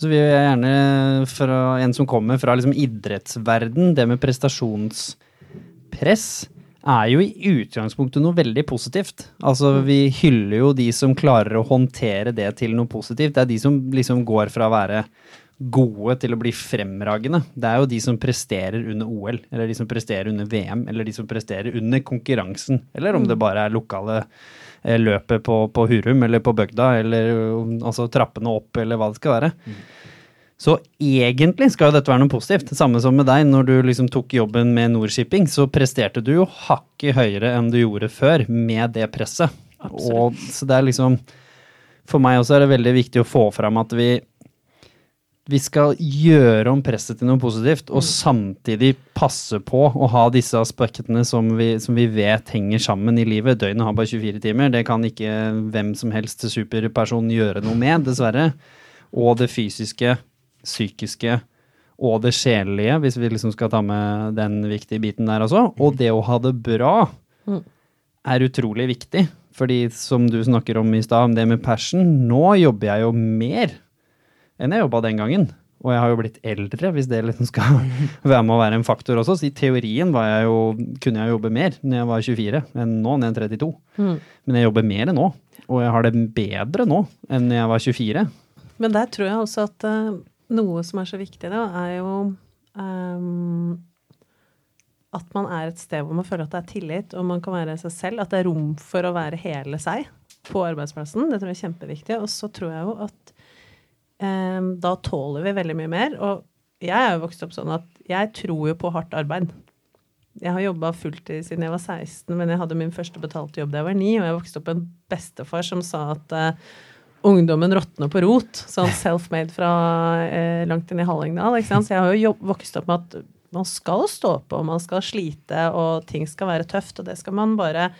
Så vi vil gjerne fra en som kommer fra liksom idrettsverden, det med prestasjonspress er jo i utgangspunktet noe veldig positivt. Altså vi hyller jo de som klarer å håndtere det til noe positivt. Det er de som liksom går fra å være gode til å bli fremragende. Det er jo de som presterer under OL, eller de som presterer under VM, eller de som presterer under konkurransen. Eller om det bare er lokale eh, løpet på, på Hurum eller på bygda, eller altså trappene opp, eller hva det skal være. Så egentlig skal jo dette være noe positivt. Samme som med deg, når du liksom tok jobben med Nordshipping, så presterte du jo hakket høyere enn du gjorde før med det presset. Og, så det er liksom For meg også er det veldig viktig å få fram at vi vi skal gjøre om presset til noe positivt, og samtidig passe på å ha disse aspektene som vi, som vi vet henger sammen i livet. Døgnet har bare 24 timer. Det kan ikke hvem som helst superperson gjøre noe med, dessverre. Og det fysiske, psykiske og det sjelelige, hvis vi liksom skal ta med den viktige biten der også. Og det å ha det bra er utrolig viktig. Fordi som du snakker om i stad, det med passion, nå jobber jeg jo mer enn jeg jobba den gangen. Og jeg har jo blitt eldre, hvis det liksom skal være med å være en faktor også. Så i teorien jeg jo, kunne jeg jobbe mer når jeg var 24 enn nå når jeg er 32. Mm. Men jeg jobber mer nå, og jeg har det bedre nå enn når jeg var 24. Men der tror jeg også at uh, noe som er så viktig, da, er jo um, at man er et sted hvor man føler at det er tillit, og man kan være seg selv. At det er rom for å være hele seg på arbeidsplassen. Det tror jeg er kjempeviktig. Og så tror jeg jo at um, da tåler vi veldig mye mer. Og jeg er jo vokst opp sånn at jeg tror jo på hardt arbeid. Jeg har jobba fulltid siden jeg var 16, men jeg hadde min første betalte jobb da jeg var 9, og jeg vokste opp med en bestefar som sa at uh, ungdommen råtner på rot. Sånn self-made fra eh, langt inn i Hallingdal. ikke sant? Så jeg har jo vokst opp med at man skal stå på, man skal slite, og ting skal være tøft, og det skal man bare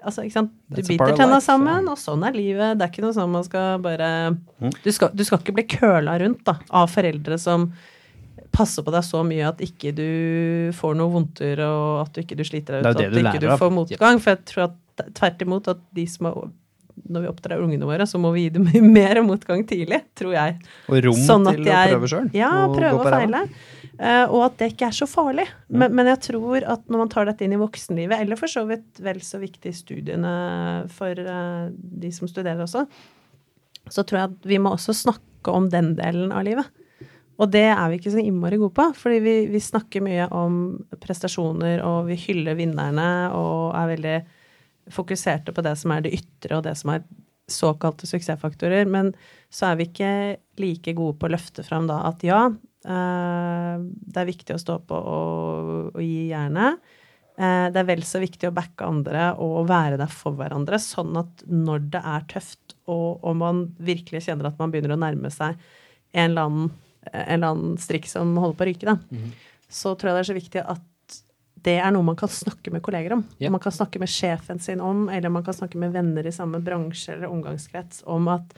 Altså, ikke sant? Du biter tenna sammen, og sånn er livet. Det er ikke noe sånn man skal bare Mm. du skal, du skal ikke bli køla rundt da, av foreldre som passer på deg så mye at ikke du får noe vondter, og at du ikke du sliter deg ut, og og du ikke du får motgang. For jeg tror at tvert imot at de som er når vi oppdrar ungene våre, så må vi gi dem mer motgang tidlig, tror jeg. Og rom Sånn at til jeg, å prøve sjøl. Ja, prøve og feile. Uh, og at det ikke er så farlig. Men, men jeg tror at når man tar dette inn i voksenlivet, eller for så vidt vel så viktig i studiene for uh, de som studerer også, så tror jeg at vi må også snakke om den delen av livet. Og det er vi ikke så innmari gode på, fordi vi, vi snakker mye om prestasjoner, og vi hyller vinnerne og er veldig fokuserte på det som er det ytre, og det som er såkalte suksessfaktorer. Men så er vi ikke like gode på å løfte fram da at ja, eh, det er viktig å stå på og, og gi jernet. Eh, det er vel så viktig å backe andre og være der for hverandre, sånn at når det er tøft, og, og man virkelig kjenner at man begynner å nærme seg en eller annen, en eller annen strikk som holder på å ryke, da, så tror jeg det er så viktig at det er noe man kan snakke med kolleger om. Ja. Man kan snakke med sjefen sin om, eller man kan snakke med venner i samme bransje eller omgangskrets om at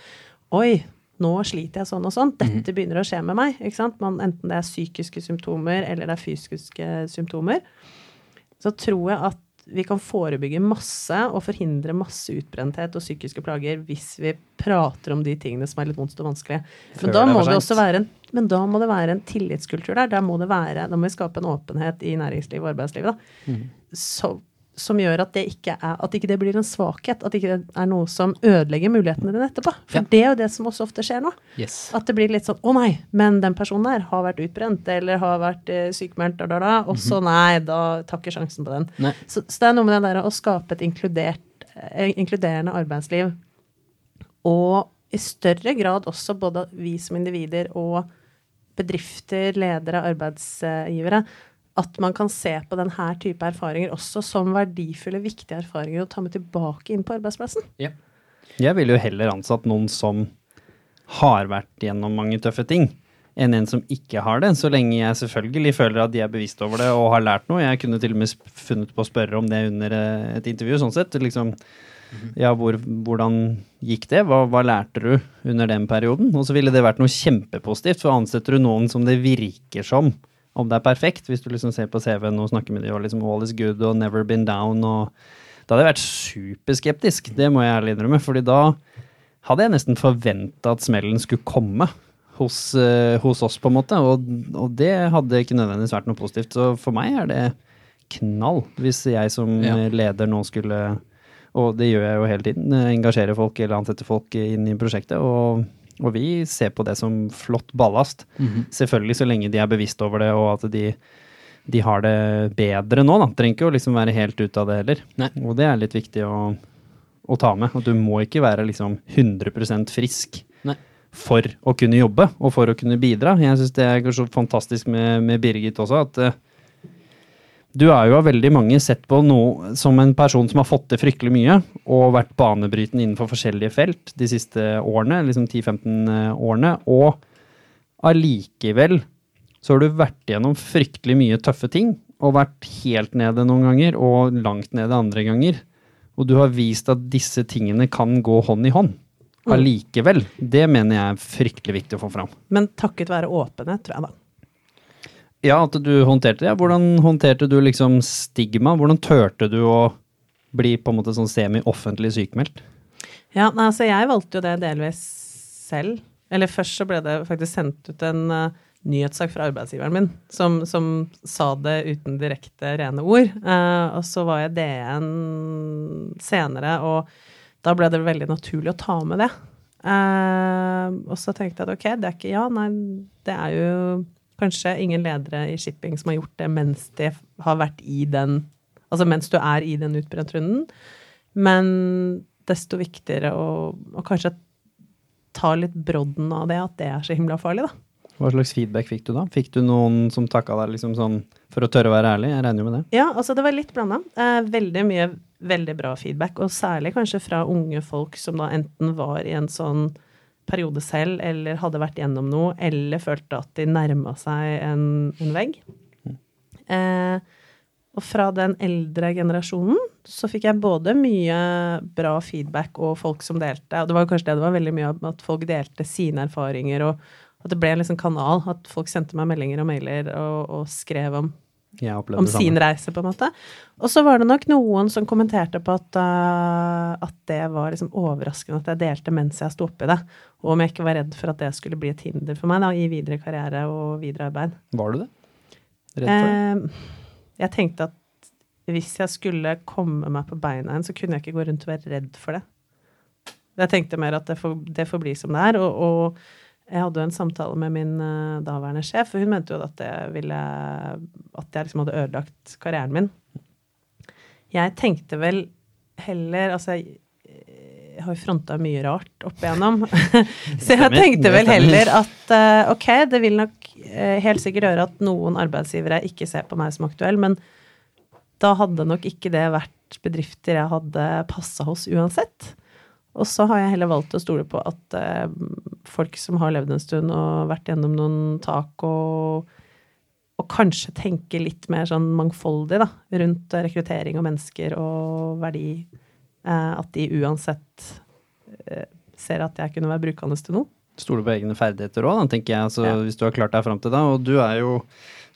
oi, nå sliter jeg sånn og sånn. Dette begynner å skje med meg. Man, enten det er psykiske symptomer eller det er fysiske symptomer. Så tror jeg at vi kan forebygge masse og forhindre masse utbrenthet og psykiske plager hvis vi prater om de tingene som er litt vondt og vanskelig. Men da må det også være en, men da må det være en tillitskultur der. Der må det være, da må vi skape en åpenhet i næringslivet og arbeidslivet. Da, så, som gjør at det ikke er, at ikke det blir en svakhet. At ikke det er noe som ødelegger mulighetene dine etterpå. For Ja. det er jo det som også ofte skjer nå. Yes. At det blir litt sånn 'Å nei, men den personen der har vært utbrent', eller har vært eh, sykemeldt, da, da, da. Og så nei, da tar ikke sjansen på den. Så, så det er noe med det der å skape et eh, inkluderende arbeidsliv. Og i større grad også både vi som individer og bedrifter, ledere, arbeidsgivere, at man kan se på denne type erfaringer også som verdifulle, viktige erfaringer å ta med tilbake inn på arbeidsplassen. Ja. Jeg ville jo heller ansatt noen som har vært gjennom mange tøffe ting, enn en som ikke har det, så lenge jeg selvfølgelig føler at de er bevisst over det og har lært noe. Jeg kunne til og med funnet på å spørre om det under eh, et intervju, sånn sett. Liksom, ja, hvor, hvordan gikk det? Hva, hva lærte du under den perioden? Og så ville det vært noe kjempepositivt, for ansetter du noen som det virker som om det er perfekt, hvis du liksom ser på CV-en og snakker med dem og liksom all is good og never been down og Da hadde jeg vært superskeptisk, det må jeg ærlig innrømme, fordi da hadde jeg nesten forventa at smellen skulle komme hos, eh, hos oss, på en måte. Og, og det hadde ikke nødvendigvis vært noe positivt. Så for meg er det knall hvis jeg som Ja. leder nå skulle Og det gjør jeg jo hele tiden. eh, Engasjere folk eller ansette folk inn i prosjektet. Og, og vi ser på det som flott ballast. Selvfølgelig så lenge de er bevisst over det, og at de, de har det bedre nå. da. Trenger ikke å liksom være helt ute av det heller. Nei. Og det er litt viktig å, å ta med. At du må ikke være liksom 100% frisk Nei. for å kunne jobbe og for å kunne bidra. Jeg syns det er så fantastisk med, med Birgit også, at eh, du er jo av veldig mange sett på noe som en person som har fått til fryktelig mye og vært banebrytende innenfor forskjellige felt de siste årene, liksom 10-15 årene, og allikevel så har du vært gjennom fryktelig mye tøffe ting, og vært helt nede noen ganger, og langt nede andre ganger. Og du har vist at disse tingene kan gå hånd i hånd. Mm. Allikevel. Det mener jeg er fryktelig viktig å få fram. Men takket være åpenhet, tror jeg da. Ja, at du håndterte det. Hvordan håndterte du liksom stigma? Hvordan turte du å bli på en måte sånn semi-offentlig sykemeldt? Ja, nei, altså jeg valgte jo det delvis selv. Eller først så ble det faktisk sendt ut en uh, nyhetssak fra arbeidsgiveren min som, som, sa det uten direkte rene ord. Uh, og så var jeg DN senere, og da ble det veldig naturlig å ta med det. Uh, og så tenkte jeg at ok, det er ikke ja, nei, det er jo kanskje ingen ledere i shipping som har gjort det mens de har vært i den Altså mens du er i den utbrentrunden. Men desto viktigere å, å kanskje ta litt brodden av det, at det er så himla farlig, da. Hva slags feedback fikk du da? Fikk du noen som takka deg liksom sånn for å tørre å være ærlig? Jeg regner jo med det. Ja, altså det var litt blanda. Eh, veldig mye veldig bra feedback, og særlig kanskje fra unge folk som da enten var i en sånn periode selv, eller hadde vært gjennom noe, eller følte at de nærma seg en, en vegg. Eh, og fra den eldre generasjonen så fikk jeg både mye bra feedback og folk som delte. Og det var kanskje det det var veldig mye av, at folk delte sine erfaringer, og at det ble en liksom kanal. At folk sendte meg meldinger og mailer og, og skrev om, om sin reise, på en måte. Og så var det nok noen som kommenterte på at, uh, at det var liksom overraskende at jeg delte mens jeg sto oppi det. Og om jeg ikke var redd for at det skulle bli et hinder for meg da, i videre karriere og videre arbeid. Var du det? Redd for det? Eh, jeg tenkte at hvis jeg skulle komme meg på beina igjen, så kunne jeg ikke gå rundt og være redd for det. Jeg tenkte mer at det får, det får bli som det er. Og, og jeg hadde jo en samtale med min eh, daværende sjef, og hun mente jo at ville At jeg liksom hadde ødelagt karrieren min. Jeg tenkte vel heller Altså, jeg, jeg har jo fronta mye rart opp igjennom. så jeg tenkte vel heller at eh, ok, det vil nok eh, helt sikkert gjøre at noen arbeidsgivere ikke ser på meg som aktuell, men da hadde nok ikke det vært bedrifter jeg hadde passa hos uansett. Og så har jeg heller valgt å stole på at eh, folk som har levd en stund og vært gjennom noen tak og, og kanskje tenke litt mer sånn mangfoldig da, rundt rekruttering og mennesker og verdi, eh, at de uansett eh, ser at jeg kunne være brukende til noe. Stole på egne ferdigheter òg, tenker jeg. Altså, Ja. Hvis du har klart deg fram til det. Og du er jo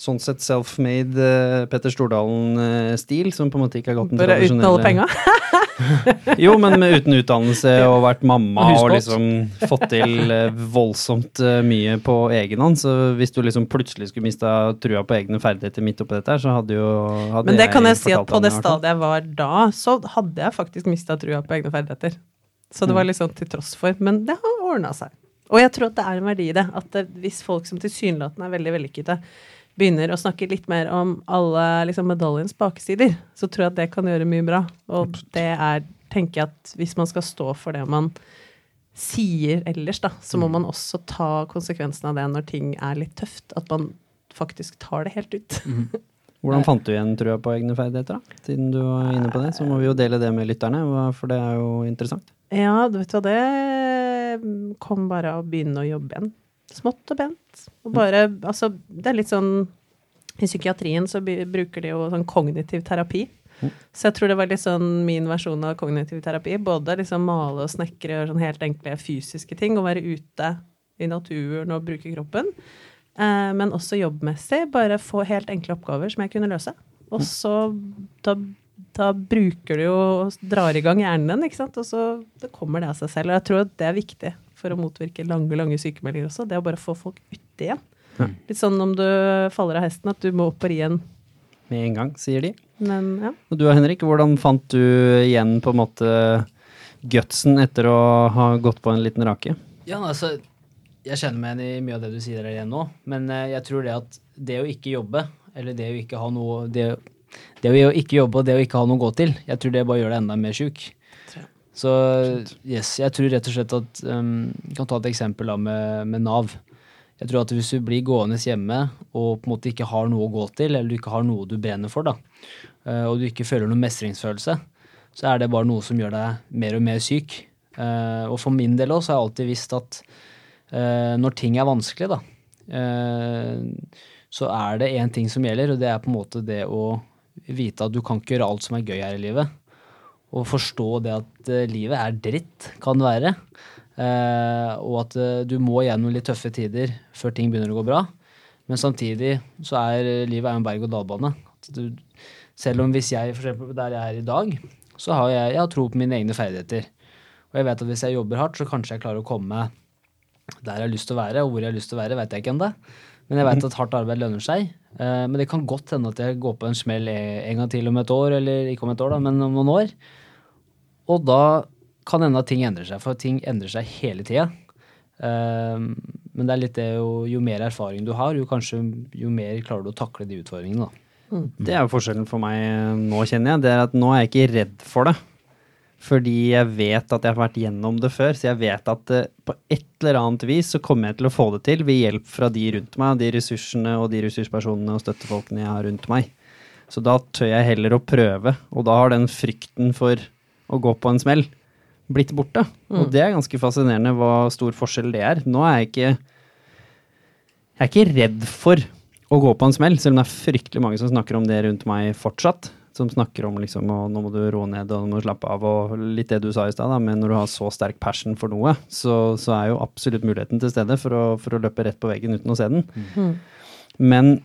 sånn sett self-made eh, Petter Stordalen-stil, som på en måte ikke har gått den Bare uten alle penga. Jo, men med, uten utdannelse og vært mamma Og og liksom fått til eh, voldsomt eh, mye på egen hånd. Så hvis du liksom plutselig skulle mista trua på egne ferdigheter midt oppi dette her, så hadde jo hadde Men det kan jeg si at på det stadiet jeg var da, så hadde jeg faktisk mista trua på egne ferdigheter. Så det Mm. var sånn til tross for. Men det har ordna seg. Og jeg tror at det er en verdi i det. At det, hvis folk som tilsynelatende er veldig vellykkede, begynner å snakke litt mer om alle liksom, medaljens baksider, så tror jeg at det kan gjøre mye bra. Og det er, tenker jeg at hvis man skal stå for det man sier ellers, da, så Mm. må man også ta konsekvensen av det når ting er litt tøft. At man faktisk tar det helt ut. Hvordan fant du igjen trua på egne ferdigheter, da? Siden du var inne på det, så må vi jo dele det med lytterne, for det er jo interessant. Ja, du vet hva, det kom bare av å begynne å jobbe igjen. Smått og pent. Og bare, altså, det er litt sånn I psykiatrien så bruker de jo sånn kognitiv terapi. Mm. Så jeg tror det var litt sånn min versjon av kognitiv terapi. Både liksom male og snekre og sånn helt enkle fysiske ting. Og være ute i naturen og bruke kroppen. Eh, men også jobbmessig. Bare få helt enkle oppgaver som jeg kunne løse. Og så da, da bruker du jo og drar i gang hjernen din, ikke sant. Og så det kommer det av seg selv. Og jeg tror at det er viktig for å motvirke lange, lange sykemeldinger også. Det å bare få folk uti igjen. Ja. Litt sånn om du faller av hesten, at du må opp og ri igjen. Med en gang, sier de. Men ja. Og du Henrik, hvordan fant du igjen på en måte gutsen etter å ha gått på en liten rake? Ja, altså, jeg kjenner meg igjen i mye av det du sier der igjen nå, men eh, jeg tror det at det å ikke jobbe, eller det å ikke ha noe Det, det å ikke jobbe og det å ikke ha noe å gå til, jeg tror det bare gjør deg enda mer sjuk. Så yes, jeg tror rett og slett at um, kan ta et eksempel da med, med Nav. Jeg tror at hvis du blir gående hjemme og på en måte ikke har noe å gå til, eller du ikke har noe du brenner for, da, eh, og du ikke føler noen mestringsfølelse, så er det bare noe som gjør deg mer og mer syk. Eh, og for min del også har jeg alltid visst at eh, når ting er vanskelig, da, så er det én ting som gjelder, og det er på en måte det å vite at du kan ikke gjøre alt som er gøy her i livet. Og forstå det at eh, livet er dritt, kan være. Eh, og at eh, du må gjennom litt tøffe tider før ting begynner å gå bra. Men samtidig så er livet en berg-og-dal-bane. Selv om hvis jeg, for eksempel der jeg er i dag, så har jeg, jeg har tro på mine egne ferdigheter. Og jeg vet at hvis jeg jobber hardt, så kanskje jeg klarer å komme der jeg har lyst til å være. Og hvor jeg har lyst til å være, vet jeg ikke ennå. Men jeg vet at hardt arbeid lønner seg. Men det kan godt hende at jeg går på en smell en gang til om et år, eller ikke om et år, da, men om noen år. Og da kan hende at ting endrer seg, for ting endrer seg hele tida. Men det er litt det jo, jo mer erfaring du har, jo kanskje jo mer klarer du å takle de utfordringene. da. Det er jo forskjellen for meg nå, kjenner jeg. Det er at nå er jeg ikke redd for det. Fordi jeg vet at jeg har vært gjennom det før, så jeg vet at eh, på et eller annet vis så kommer jeg til å få det til ved hjelp fra de rundt meg, de ressursene og de ressurspersonene og støttefolkene jeg har rundt meg. Så da tør jeg heller å prøve, og da har den frykten for å gå på en smell blitt borte. Og det er ganske fascinerende hva stor forskjell det er. Nå er jeg ikke Jeg er ikke redd for å gå på en smell, selv om det er fryktelig mange som snakker om det rundt meg fortsatt. Som snakker om liksom å, nå må du roe ned og nå må du slappe av, og litt det du sa i stad, da, men når du har så sterk passion for noe, så, så er jo absolutt muligheten til stede for å, for å løpe rett på veggen uten å se den. Men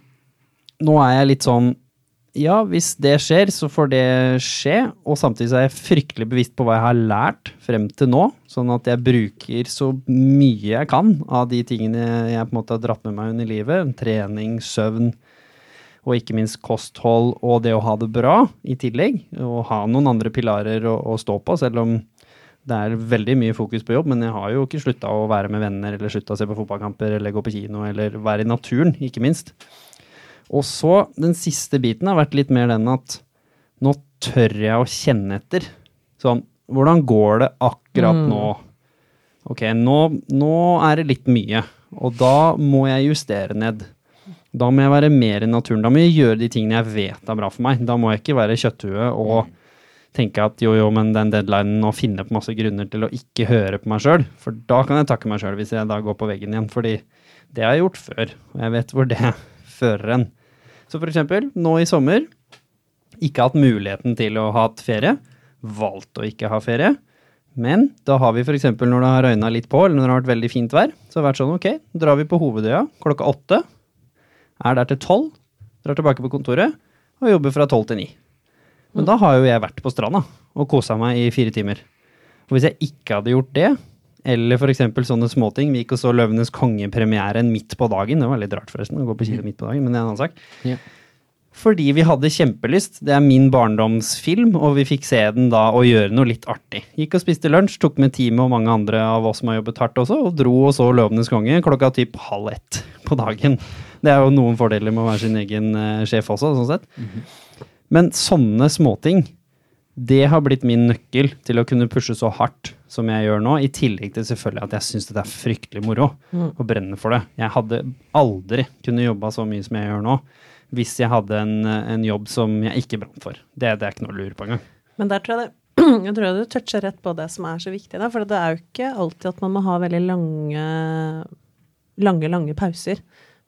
nå er jeg litt sånn ja, hvis det skjer, så får det skje. Og samtidig er jeg fryktelig bevisst på hva jeg har lært frem til nå. Sånn at jeg bruker så mye jeg kan av de tingene jeg på en måte har dratt med meg under livet. Trening, søvn og ikke minst kosthold og det å ha det bra i tillegg. Og ha noen andre pilarer å, å stå på, selv om det er veldig mye fokus på jobb. Men jeg har jo ikke slutta å være med venner eller slutta å se på fotballkamper eller gå på kino eller være i naturen, ikke minst. Og så, den siste biten har vært litt mer den at nå tør jeg å kjenne etter. Sånn, hvordan går det akkurat nå? Ok, nå, nå er det litt mye, og da må jeg justere ned. Da må jeg være mer i naturen. Da må jeg gjøre de tingene jeg vet er bra for meg. Da må jeg ikke være kjøtthue og tenke at jo, jo, men den deadlinen og finne på masse grunner til å ikke høre på meg sjøl. For da kan jeg takke meg sjøl hvis jeg da går på veggen igjen. Fordi det har jeg gjort før, og jeg vet hvor det fører en. Så for eksempel, nå i sommer, ikke hatt muligheten til å ha hatt ferie. Valgt å ikke ha ferie. Men da har vi f.eks. når det har røyna litt på, eller når det har vært veldig fint vær, så har det vært sånn ok, drar vi på Hovedøya klokka åtte, er der til tolv, drar tilbake på kontoret og jobber fra tolv til ni. Men da har jo jeg vært på stranda og kosa meg i fire timer. Og hvis jeg ikke hadde gjort det, eller f.eks. sånne småting, vi gikk og så Løvenes konge-premieren midt på dagen, det var litt rart forresten å gå på kino midt på dagen, men det er en annen sak. Ja. Fordi vi hadde kjempelyst. Det er min barndomsfilm, og vi fikk se den da og gjøre noe litt artig. Gikk og spiste lunsj, tok med teamet og mange andre av oss som har jobbet hardt også, og dro og så Løvenes konge klokka typ halv ett på dagen. Det er jo noen fordeler med å være sin egen eh, sjef også, sånn sett. Men sånne småting, det har blitt min nøkkel til å kunne pushe så hardt som jeg gjør nå, i tillegg til selvfølgelig at jeg syns det er fryktelig moro og brenner for det. Jeg hadde aldri kunnet jobba så mye som jeg gjør nå, hvis jeg hadde en, en jobb som jeg ikke brant for. Det, det er ikke noe å lure på engang. Men der tror jeg det jeg tror du toucher rett på det som er så viktig. Da, for det er jo ikke alltid at man må ha veldig lange, lange, lange pauser.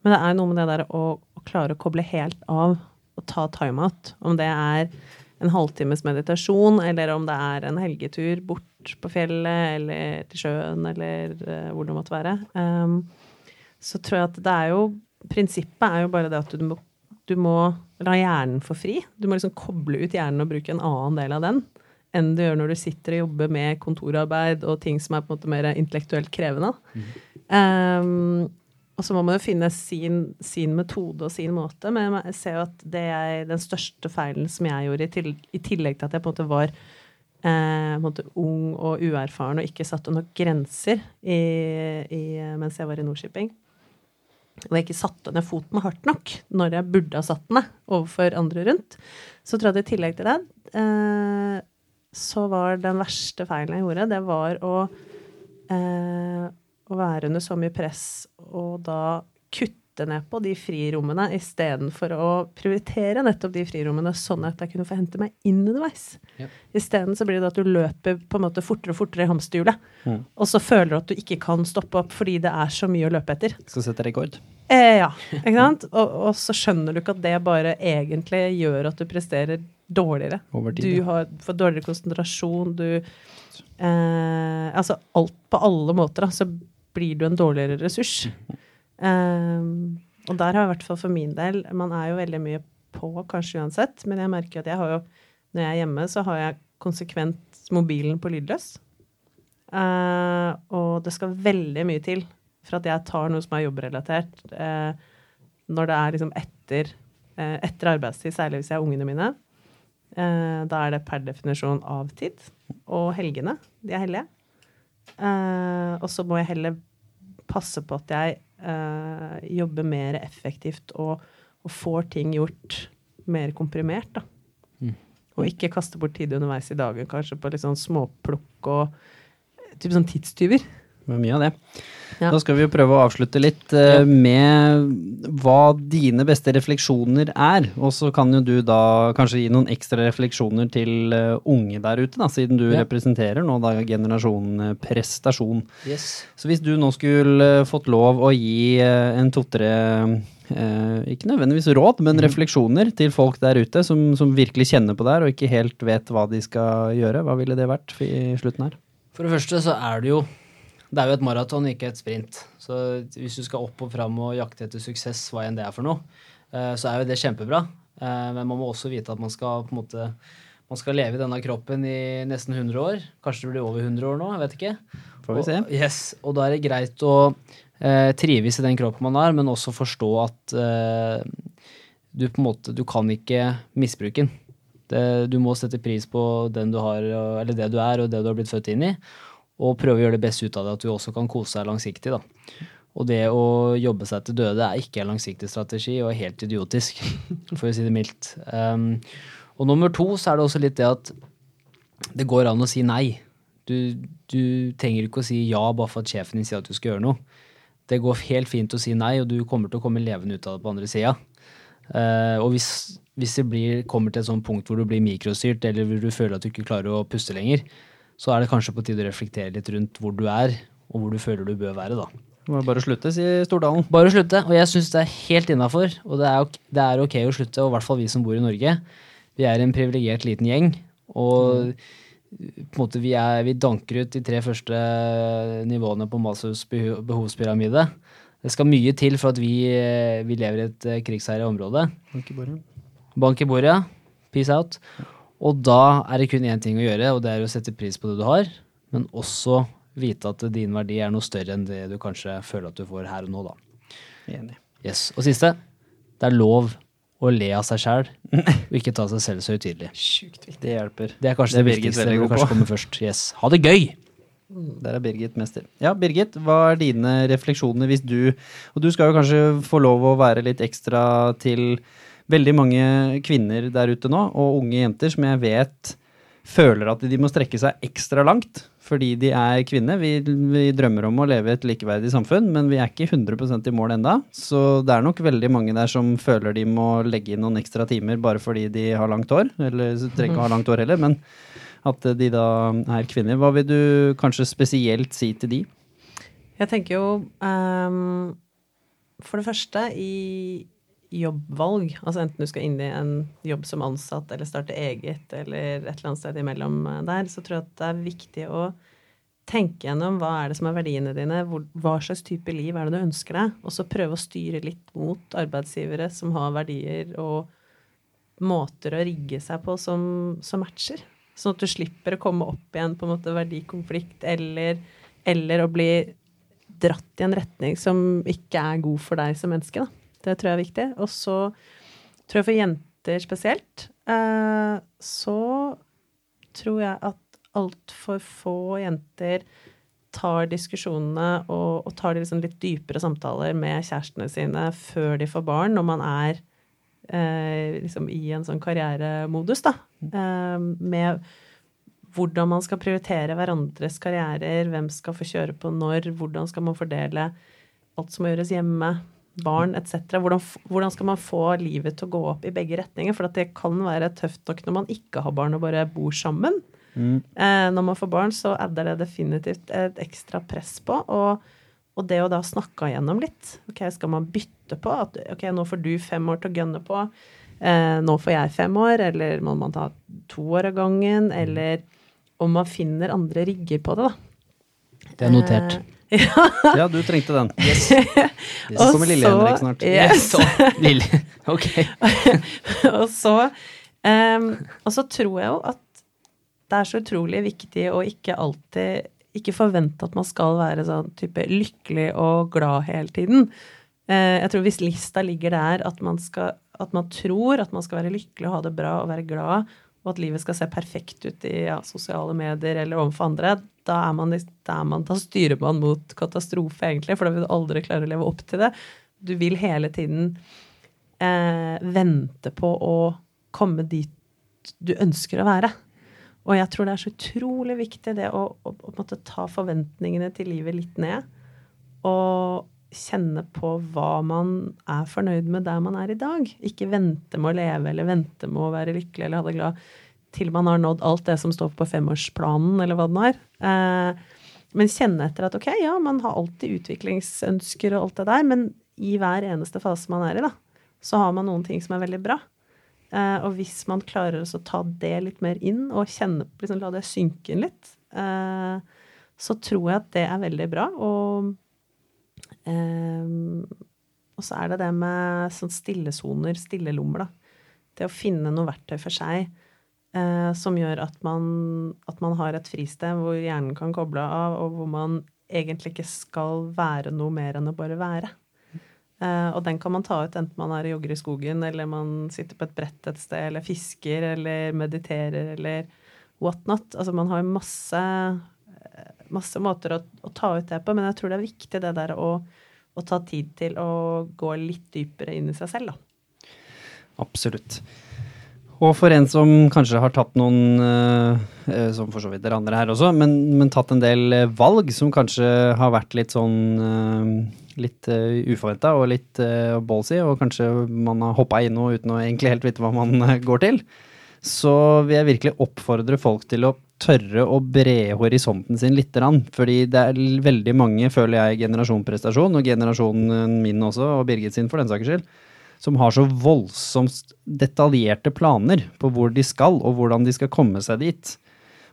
Men det er noe med det der å, å klare å koble helt av og ta timeout. Om det er en halvtimes meditasjon, eller om det er en helgetur bort på fjellet eller til sjøen, eller eh, hvor det måtte være. Um, så tror jeg at det er jo Prinsippet er jo bare det at du må, du må la hjernen få fri. Du må liksom koble ut hjernen og bruke en annen del av den enn du gjør når du sitter og jobber med kontorarbeid og ting som er på en måte mer intellektuelt krevende. Um, og så må man jo finne sin, sin, metode og sin måte. Men jeg ser jo at det er den største feilen som jeg gjorde, i, til, i tillegg til at jeg på en måte var eh, ung og uerfaren og ikke satte nok grenser i, i, mens jeg var i Nordshipping, og jeg ikke satte ned foten hardt nok når jeg burde ha satt den overfor andre rundt, så tror jeg at i tillegg til det eh, så var den verste feilen jeg gjorde, det var å, eh, å være under så mye press og da kutte kutte ned på de frirommene istedenfor å prioritere nettopp de frirommene, sånn at jeg kunne få hente meg inn underveis. Ja. Isteden så blir det at du løper på en måte fortere og fortere i hamsterhjulet, Mm. og så føler du at du ikke kan stoppe opp fordi det er så mye å løpe etter. Skal sette rekord. Eh, ja, ikke sant? Og, og så skjønner du ikke at det bare egentlig gjør at du presterer dårligere. Tid, Du har får dårligere konsentrasjon, du eh, Altså alt på alle måter, da, så blir du en dårligere ressurs. Eh, og der har i hvert fall for min del Man er jo veldig mye på, kanskje uansett, men jeg merker at jeg har jo Når jeg er hjemme, så har jeg konsekvent mobilen på lydløs. Uh, og det skal veldig mye til for at jeg tar noe som er jobbrelatert, uh, når det er liksom etter, uh, etter arbeidstid, særlig hvis jeg har ungene mine. Da er det per definisjon av-tid. Og helgene. De er hellige. Og så må jeg heller passe på at jeg eh, jobber mer effektivt og, og får ting gjort mer komprimert, da. Mm. Og ikke kaste bort tid underveis i dagen, kanskje på litt sånn småplukk og typ sånn tidstyver. Med mye av det. Ja. Da skal vi jo prøve å avslutte litt uh, med hva dine beste refleksjoner er. Og så kan jo du da kanskje gi noen ekstra refleksjoner til uh, unge der ute, da, siden du Ja. representerer nå da generasjonen eh, prestasjon. Yes. Så hvis du nå skulle fått lov å gi uh, en to-tre eh, ikke nødvendigvis råd, men refleksjoner til folk der ute som, som virkelig kjenner på det her og ikke helt vet hva de skal gjøre, hva ville det vært i slutten her? For det første så er det jo det er jo et maraton, ikke et sprint. Så hvis du skal opp og fram og jakte etter suksess, hva enn det er for noe, eh, så er jo det kjempebra. Eh, Men man må også vite at man skal på en måte man skal leve i denne kroppen i nesten 100 år. Kanskje det blir over 100 år nå, jeg vet ikke. Får vi se. Og, yes, og da er det greit å eh, trives i den kroppen man har, men også forstå at eh, du på en måte du kan ikke misbruke den. Det, du må sette pris på den du har, eller det du er og det du har blitt født inn i, og prøve å gjøre det beste ut av det, at du også kan kose deg langsiktig. da. Og det å jobbe seg til døde er ikke en langsiktig strategi, og er helt idiotisk, for å si det mildt. Um, og nummer to så er det også litt det at det går an å si nei. Du, du trenger ikke å si ja bare for at sjefen din sier at du skal gjøre noe. Det går helt fint å si nei, og du kommer til å komme levende ut av det på andre sida. Uh, og hvis, hvis det blir, kommer til et sånt punkt hvor du blir mikrostyrt, eller hvor du føler at du ikke klarer å puste lenger, så er det kanskje på tide å reflektere litt rundt hvor du er, og hvor du føler du bør være, da. Må bare slutte, sier Stordalen. Bare slutte, og jeg syns det er helt innafor. Og det er, ok, det er ok å slutte, og i hvert fall vi som bor i Norge. Vi er en privilegert liten gjeng, og på en måte vi, er, vi danker ut de tre første nivåene på Maslows behovspyramide. Det skal mye til for at vi, vi lever i et eh, krigsherja område. Bank i bordet, Bank i bordet, ja. peace out. Og da er det kun én ting å gjøre, og det er å sette pris på det du har, men også vite at din verdi er noe større enn det du kanskje føler at du får her og nå, da. Enig. Yes. Og siste, det er lov å le av seg sjæl, og ikke ta seg selv så høytidelig. Sjukt viktig. Det hjelper. Det er kanskje Det det, er Birgit viktigste. du Det kanskje kommer først. Yes. Ha det gøy! Der er Birgit mester. Ja, Birgit, hva er dine refleksjoner hvis du Og du skal jo kanskje få lov å være litt ekstra til veldig mange kvinner der ute nå, og unge jenter som jeg vet føler at de må strekke seg ekstra langt fordi de er kvinner. Vi, vi drømmer om å leve i et likeverdig samfunn, men vi er ikke 100% i mål enda. Så det er nok veldig mange der som føler de må legge inn noen ekstra timer bare fordi de har langt hår. Eller trenger ikke å ha langt hår heller, men at de da er kvinner. Hva vil du kanskje spesielt si til de? Jeg tenker jo um, For det første, i jobbvalg, altså enten du skal inn i en jobb som ansatt eller starte eget eller et eller annet sted imellom eh, der, så tror jeg at det er viktig å tenke gjennom hva er det som er verdiene dine, hva slags type liv er det du ønsker deg, og så prøve å styre litt mot arbeidsgivere som har verdier og måter å rigge seg på som, som matcher. Sånn at du slipper å komme opp igjen på en måte verdikonflikt eller, eller å bli dratt i en retning som ikke er god for deg som menneske. Da. Det tror jeg er viktig. Og så tror jeg for jenter spesielt, eh, så tror jeg at altfor få jenter tar diskusjonene og, og tar de liksom litt dypere samtaler med kjærestene sine før de får barn, når man er eh, liksom i en sånn karrieremodus, da. Eh, med hvordan man skal prioritere hverandres karrierer, hvem skal få kjøre på når, hvordan skal man fordele alt som må gjøres hjemme, barn etc. Hvordan, hvordan skal man få livet til å gå opp i begge retninger? For at det kan være tøft nok når man ikke har barn og bare bor sammen. Mm. Eh, når man får barn, så adder det definitivt et ekstra press på. Og, og det å da snakke igjennom litt. Ok, Skal man bytte på? At ok, nå får du fem år til å gønne på. Eh, nå får jeg fem år. Eller må man ta to år av gangen? Eller om man finner andre rigger på det, da. Det er notert. Uh, ja. Ja, du trengte den. Yes. Så kommer Lille Henrik snart. Yes. Så, Lille. Ok. og så um, Og så tror jeg jo at det er så utrolig viktig å ikke alltid ikke forvente at man skal være sånn type lykkelig og glad hele tiden. Eh, jeg tror hvis lista ligger der at man, skal, at man tror at man skal være lykkelig og ha det bra og være glad, og at livet skal se perfekt ut i ja, sosiale medier eller overfor andre, da, er man, da, er man, da styrer man mot katastrofe, egentlig, for da vil du aldri klare å leve opp til det. Du vil hele tiden eh, vente på å komme dit du ønsker å være. Og jeg tror det er så utrolig viktig det å, å, å ta forventningene til livet litt ned. Og kjenne på hva man er fornøyd med der man er i dag. Ikke vente med å leve eller vente med å være lykkelig eller ha det glad til man har nådd alt det som står på femårsplanen, eller hva den er. Eh, men kjenne etter at ok, ja, man har alltid utviklingsønsker og alt det der, men i hver eneste fase man er i, da, så har man noen ting som er veldig bra. Eh, og hvis man klarer å ta det litt mer inn, og kjenne, liksom, la det synke inn litt, eh, så tror jeg at det er veldig bra. Og, eh, og så er det det med sånn stillesoner, stillelommer, da. Det å finne noe verktøy for seg eh, som gjør at man, at man har et fristed hvor hjernen kan koble av, og hvor man egentlig ikke skal være noe mer enn å bare være. Eh, og den kan man ta ut enten man er og jogger i skogen, eller man sitter på et brett et sted, eller fisker, eller mediterer, eller whatnot. Altså man har masse, eh, masse måter å, å ta ut det på, men jeg tror det er viktig det der å, og ta tid til å gå litt dypere inn i seg selv, da. Absolutt. Og for en som kanskje har tatt noen, eh, som for så vidt dere andre her også, men, men tatt en del eh, valg som kanskje har vært litt sånn eh, litt uforventa og litt ballsy, og kanskje man har hoppa inn noe uten å egentlig helt vite hva man eh, går til, så vil jeg virkelig oppfordre folk til å tørre å bre horisonten sin litt. Fordi det er veldig mange, føler jeg, generasjon prestasjon, og generasjonen min også, og Birgit sin for den saks skyld, som har så voldsomt detaljerte planer på hvor de skal, og hvordan de skal komme seg dit.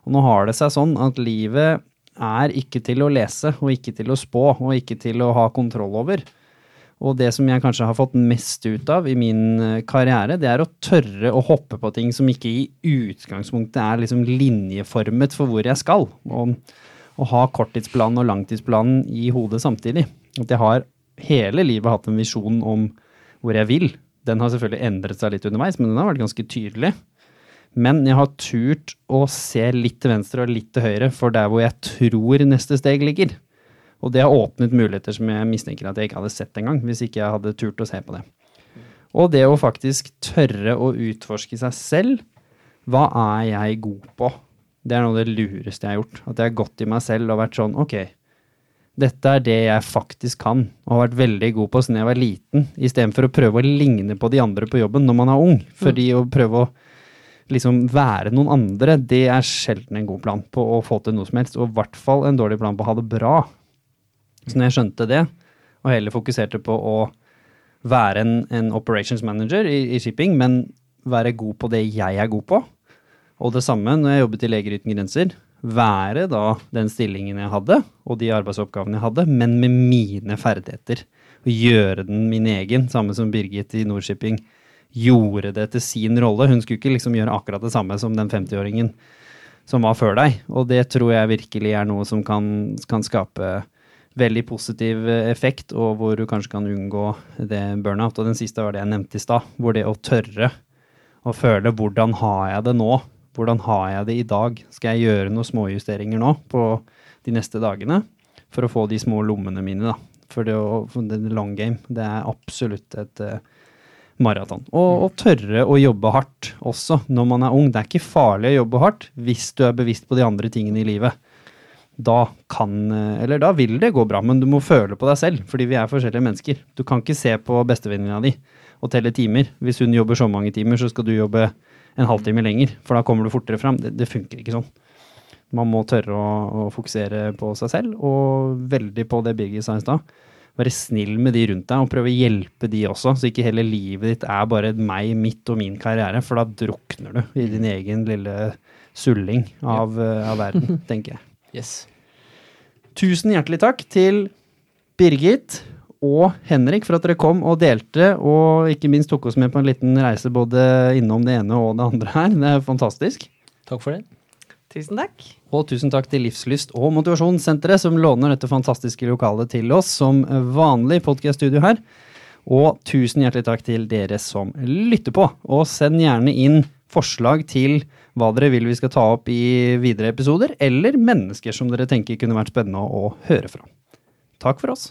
Og nå har det seg sånn at livet er ikke til å lese, og ikke til å spå, og ikke til å ha kontroll over. Og det som jeg kanskje har fått mest ut av i min eh, karriere, det er å tørre å hoppe på ting som ikke i utgangspunktet er liksom linjeformet for hvor jeg skal. Og, og ha korttidsplanen og langtidsplanen i hodet samtidig. At jeg har hele livet hatt en visjon om hvor jeg vil. Den har selvfølgelig endret seg litt underveis, men den har vært ganske tydelig. Men jeg har turt å se litt til venstre og litt til høyre for der hvor jeg tror neste steg ligger. Og det har åpnet muligheter som jeg mistenker at jeg ikke hadde sett engang, hvis ikke jeg hadde turt å se på det. Og det å faktisk tørre å utforske seg selv. Hva er jeg god på? Det er noe av det lureste jeg har gjort. At jeg har gått i meg selv og vært sånn, ok, dette er det jeg faktisk kan, og har vært veldig god på siden jeg var liten, istedenfor å prøve å ligne på de andre på jobben når man er ung. Fordi å prøve å liksom være noen andre, det er sjelden en god plan på å få til noe som helst, og i hvert fall en dårlig plan på å ha det bra. Så når jeg skjønte det, og heller fokuserte på å være en, en operations manager i, i shipping, men være god på det jeg er god på, og det samme når jeg jobbet i Leger uten grenser, være da den stillingen jeg hadde, og de arbeidsoppgavene jeg hadde, men med mine ferdigheter. Og gjøre den min egen, samme som Birgit i Nordshipping gjorde det til sin rolle. Hun skulle ikke liksom gjøre akkurat det samme som den 50-åringen som var før deg. Og det tror jeg virkelig er noe som kan, kan skape veldig positiv effekt, og hvor du kanskje kan unngå det burnout. Og den siste var det jeg nevnte i stad, hvor det å tørre å føle hvordan har jeg det nå? Hvordan har jeg det i dag? Skal jeg gjøre noen småjusteringer nå på de neste dagene for å få de små lommene mine, da? For det, å, for det long game, det er absolutt et uh, maraton. Og, og tørre å jobbe hardt også når man er ung. Det er ikke farlig å jobbe hardt hvis du er bevisst på de andre tingene i livet. da kan eh, Eller da vil det gå bra, men du må føle på deg selv, fordi vi er forskjellige mennesker. Du kan ikke se på bestevenninna di og telle timer. Hvis hun jobber så mange timer, så skal du jobbe en halvtime lenger, for da kommer du fortere fram. Det, det funker ikke sånn. Man må tørre å, å fokusere på seg selv, og veldig på det Birgit sa i stad. Være snill med de rundt deg, og prøve å hjelpe de også, så ikke hele livet ditt er bare meg, mitt og min karriere, for da drukner du i din egen lille sulling av, eh, av verden, tenker jeg. Yes. Tusen hjertelig takk til Birgit og Henrik for at dere kom og delte, og ikke minst tok oss med på en liten reise både innom det ene og det andre her. Det er fantastisk. Takk for det. Tusen takk. Og tusen takk til Livslyst og Motivasjonssenteret som låner dette fantastiske lokalet til oss som vanlig podkaststudio her. Og tusen hjertelig takk til dere som lytter på. Og send gjerne inn forslag til hva dere vil vi skal ta opp i videre episoder, eller mennesker som dere tenker kunne vært spennende å høre fra. Takk for oss.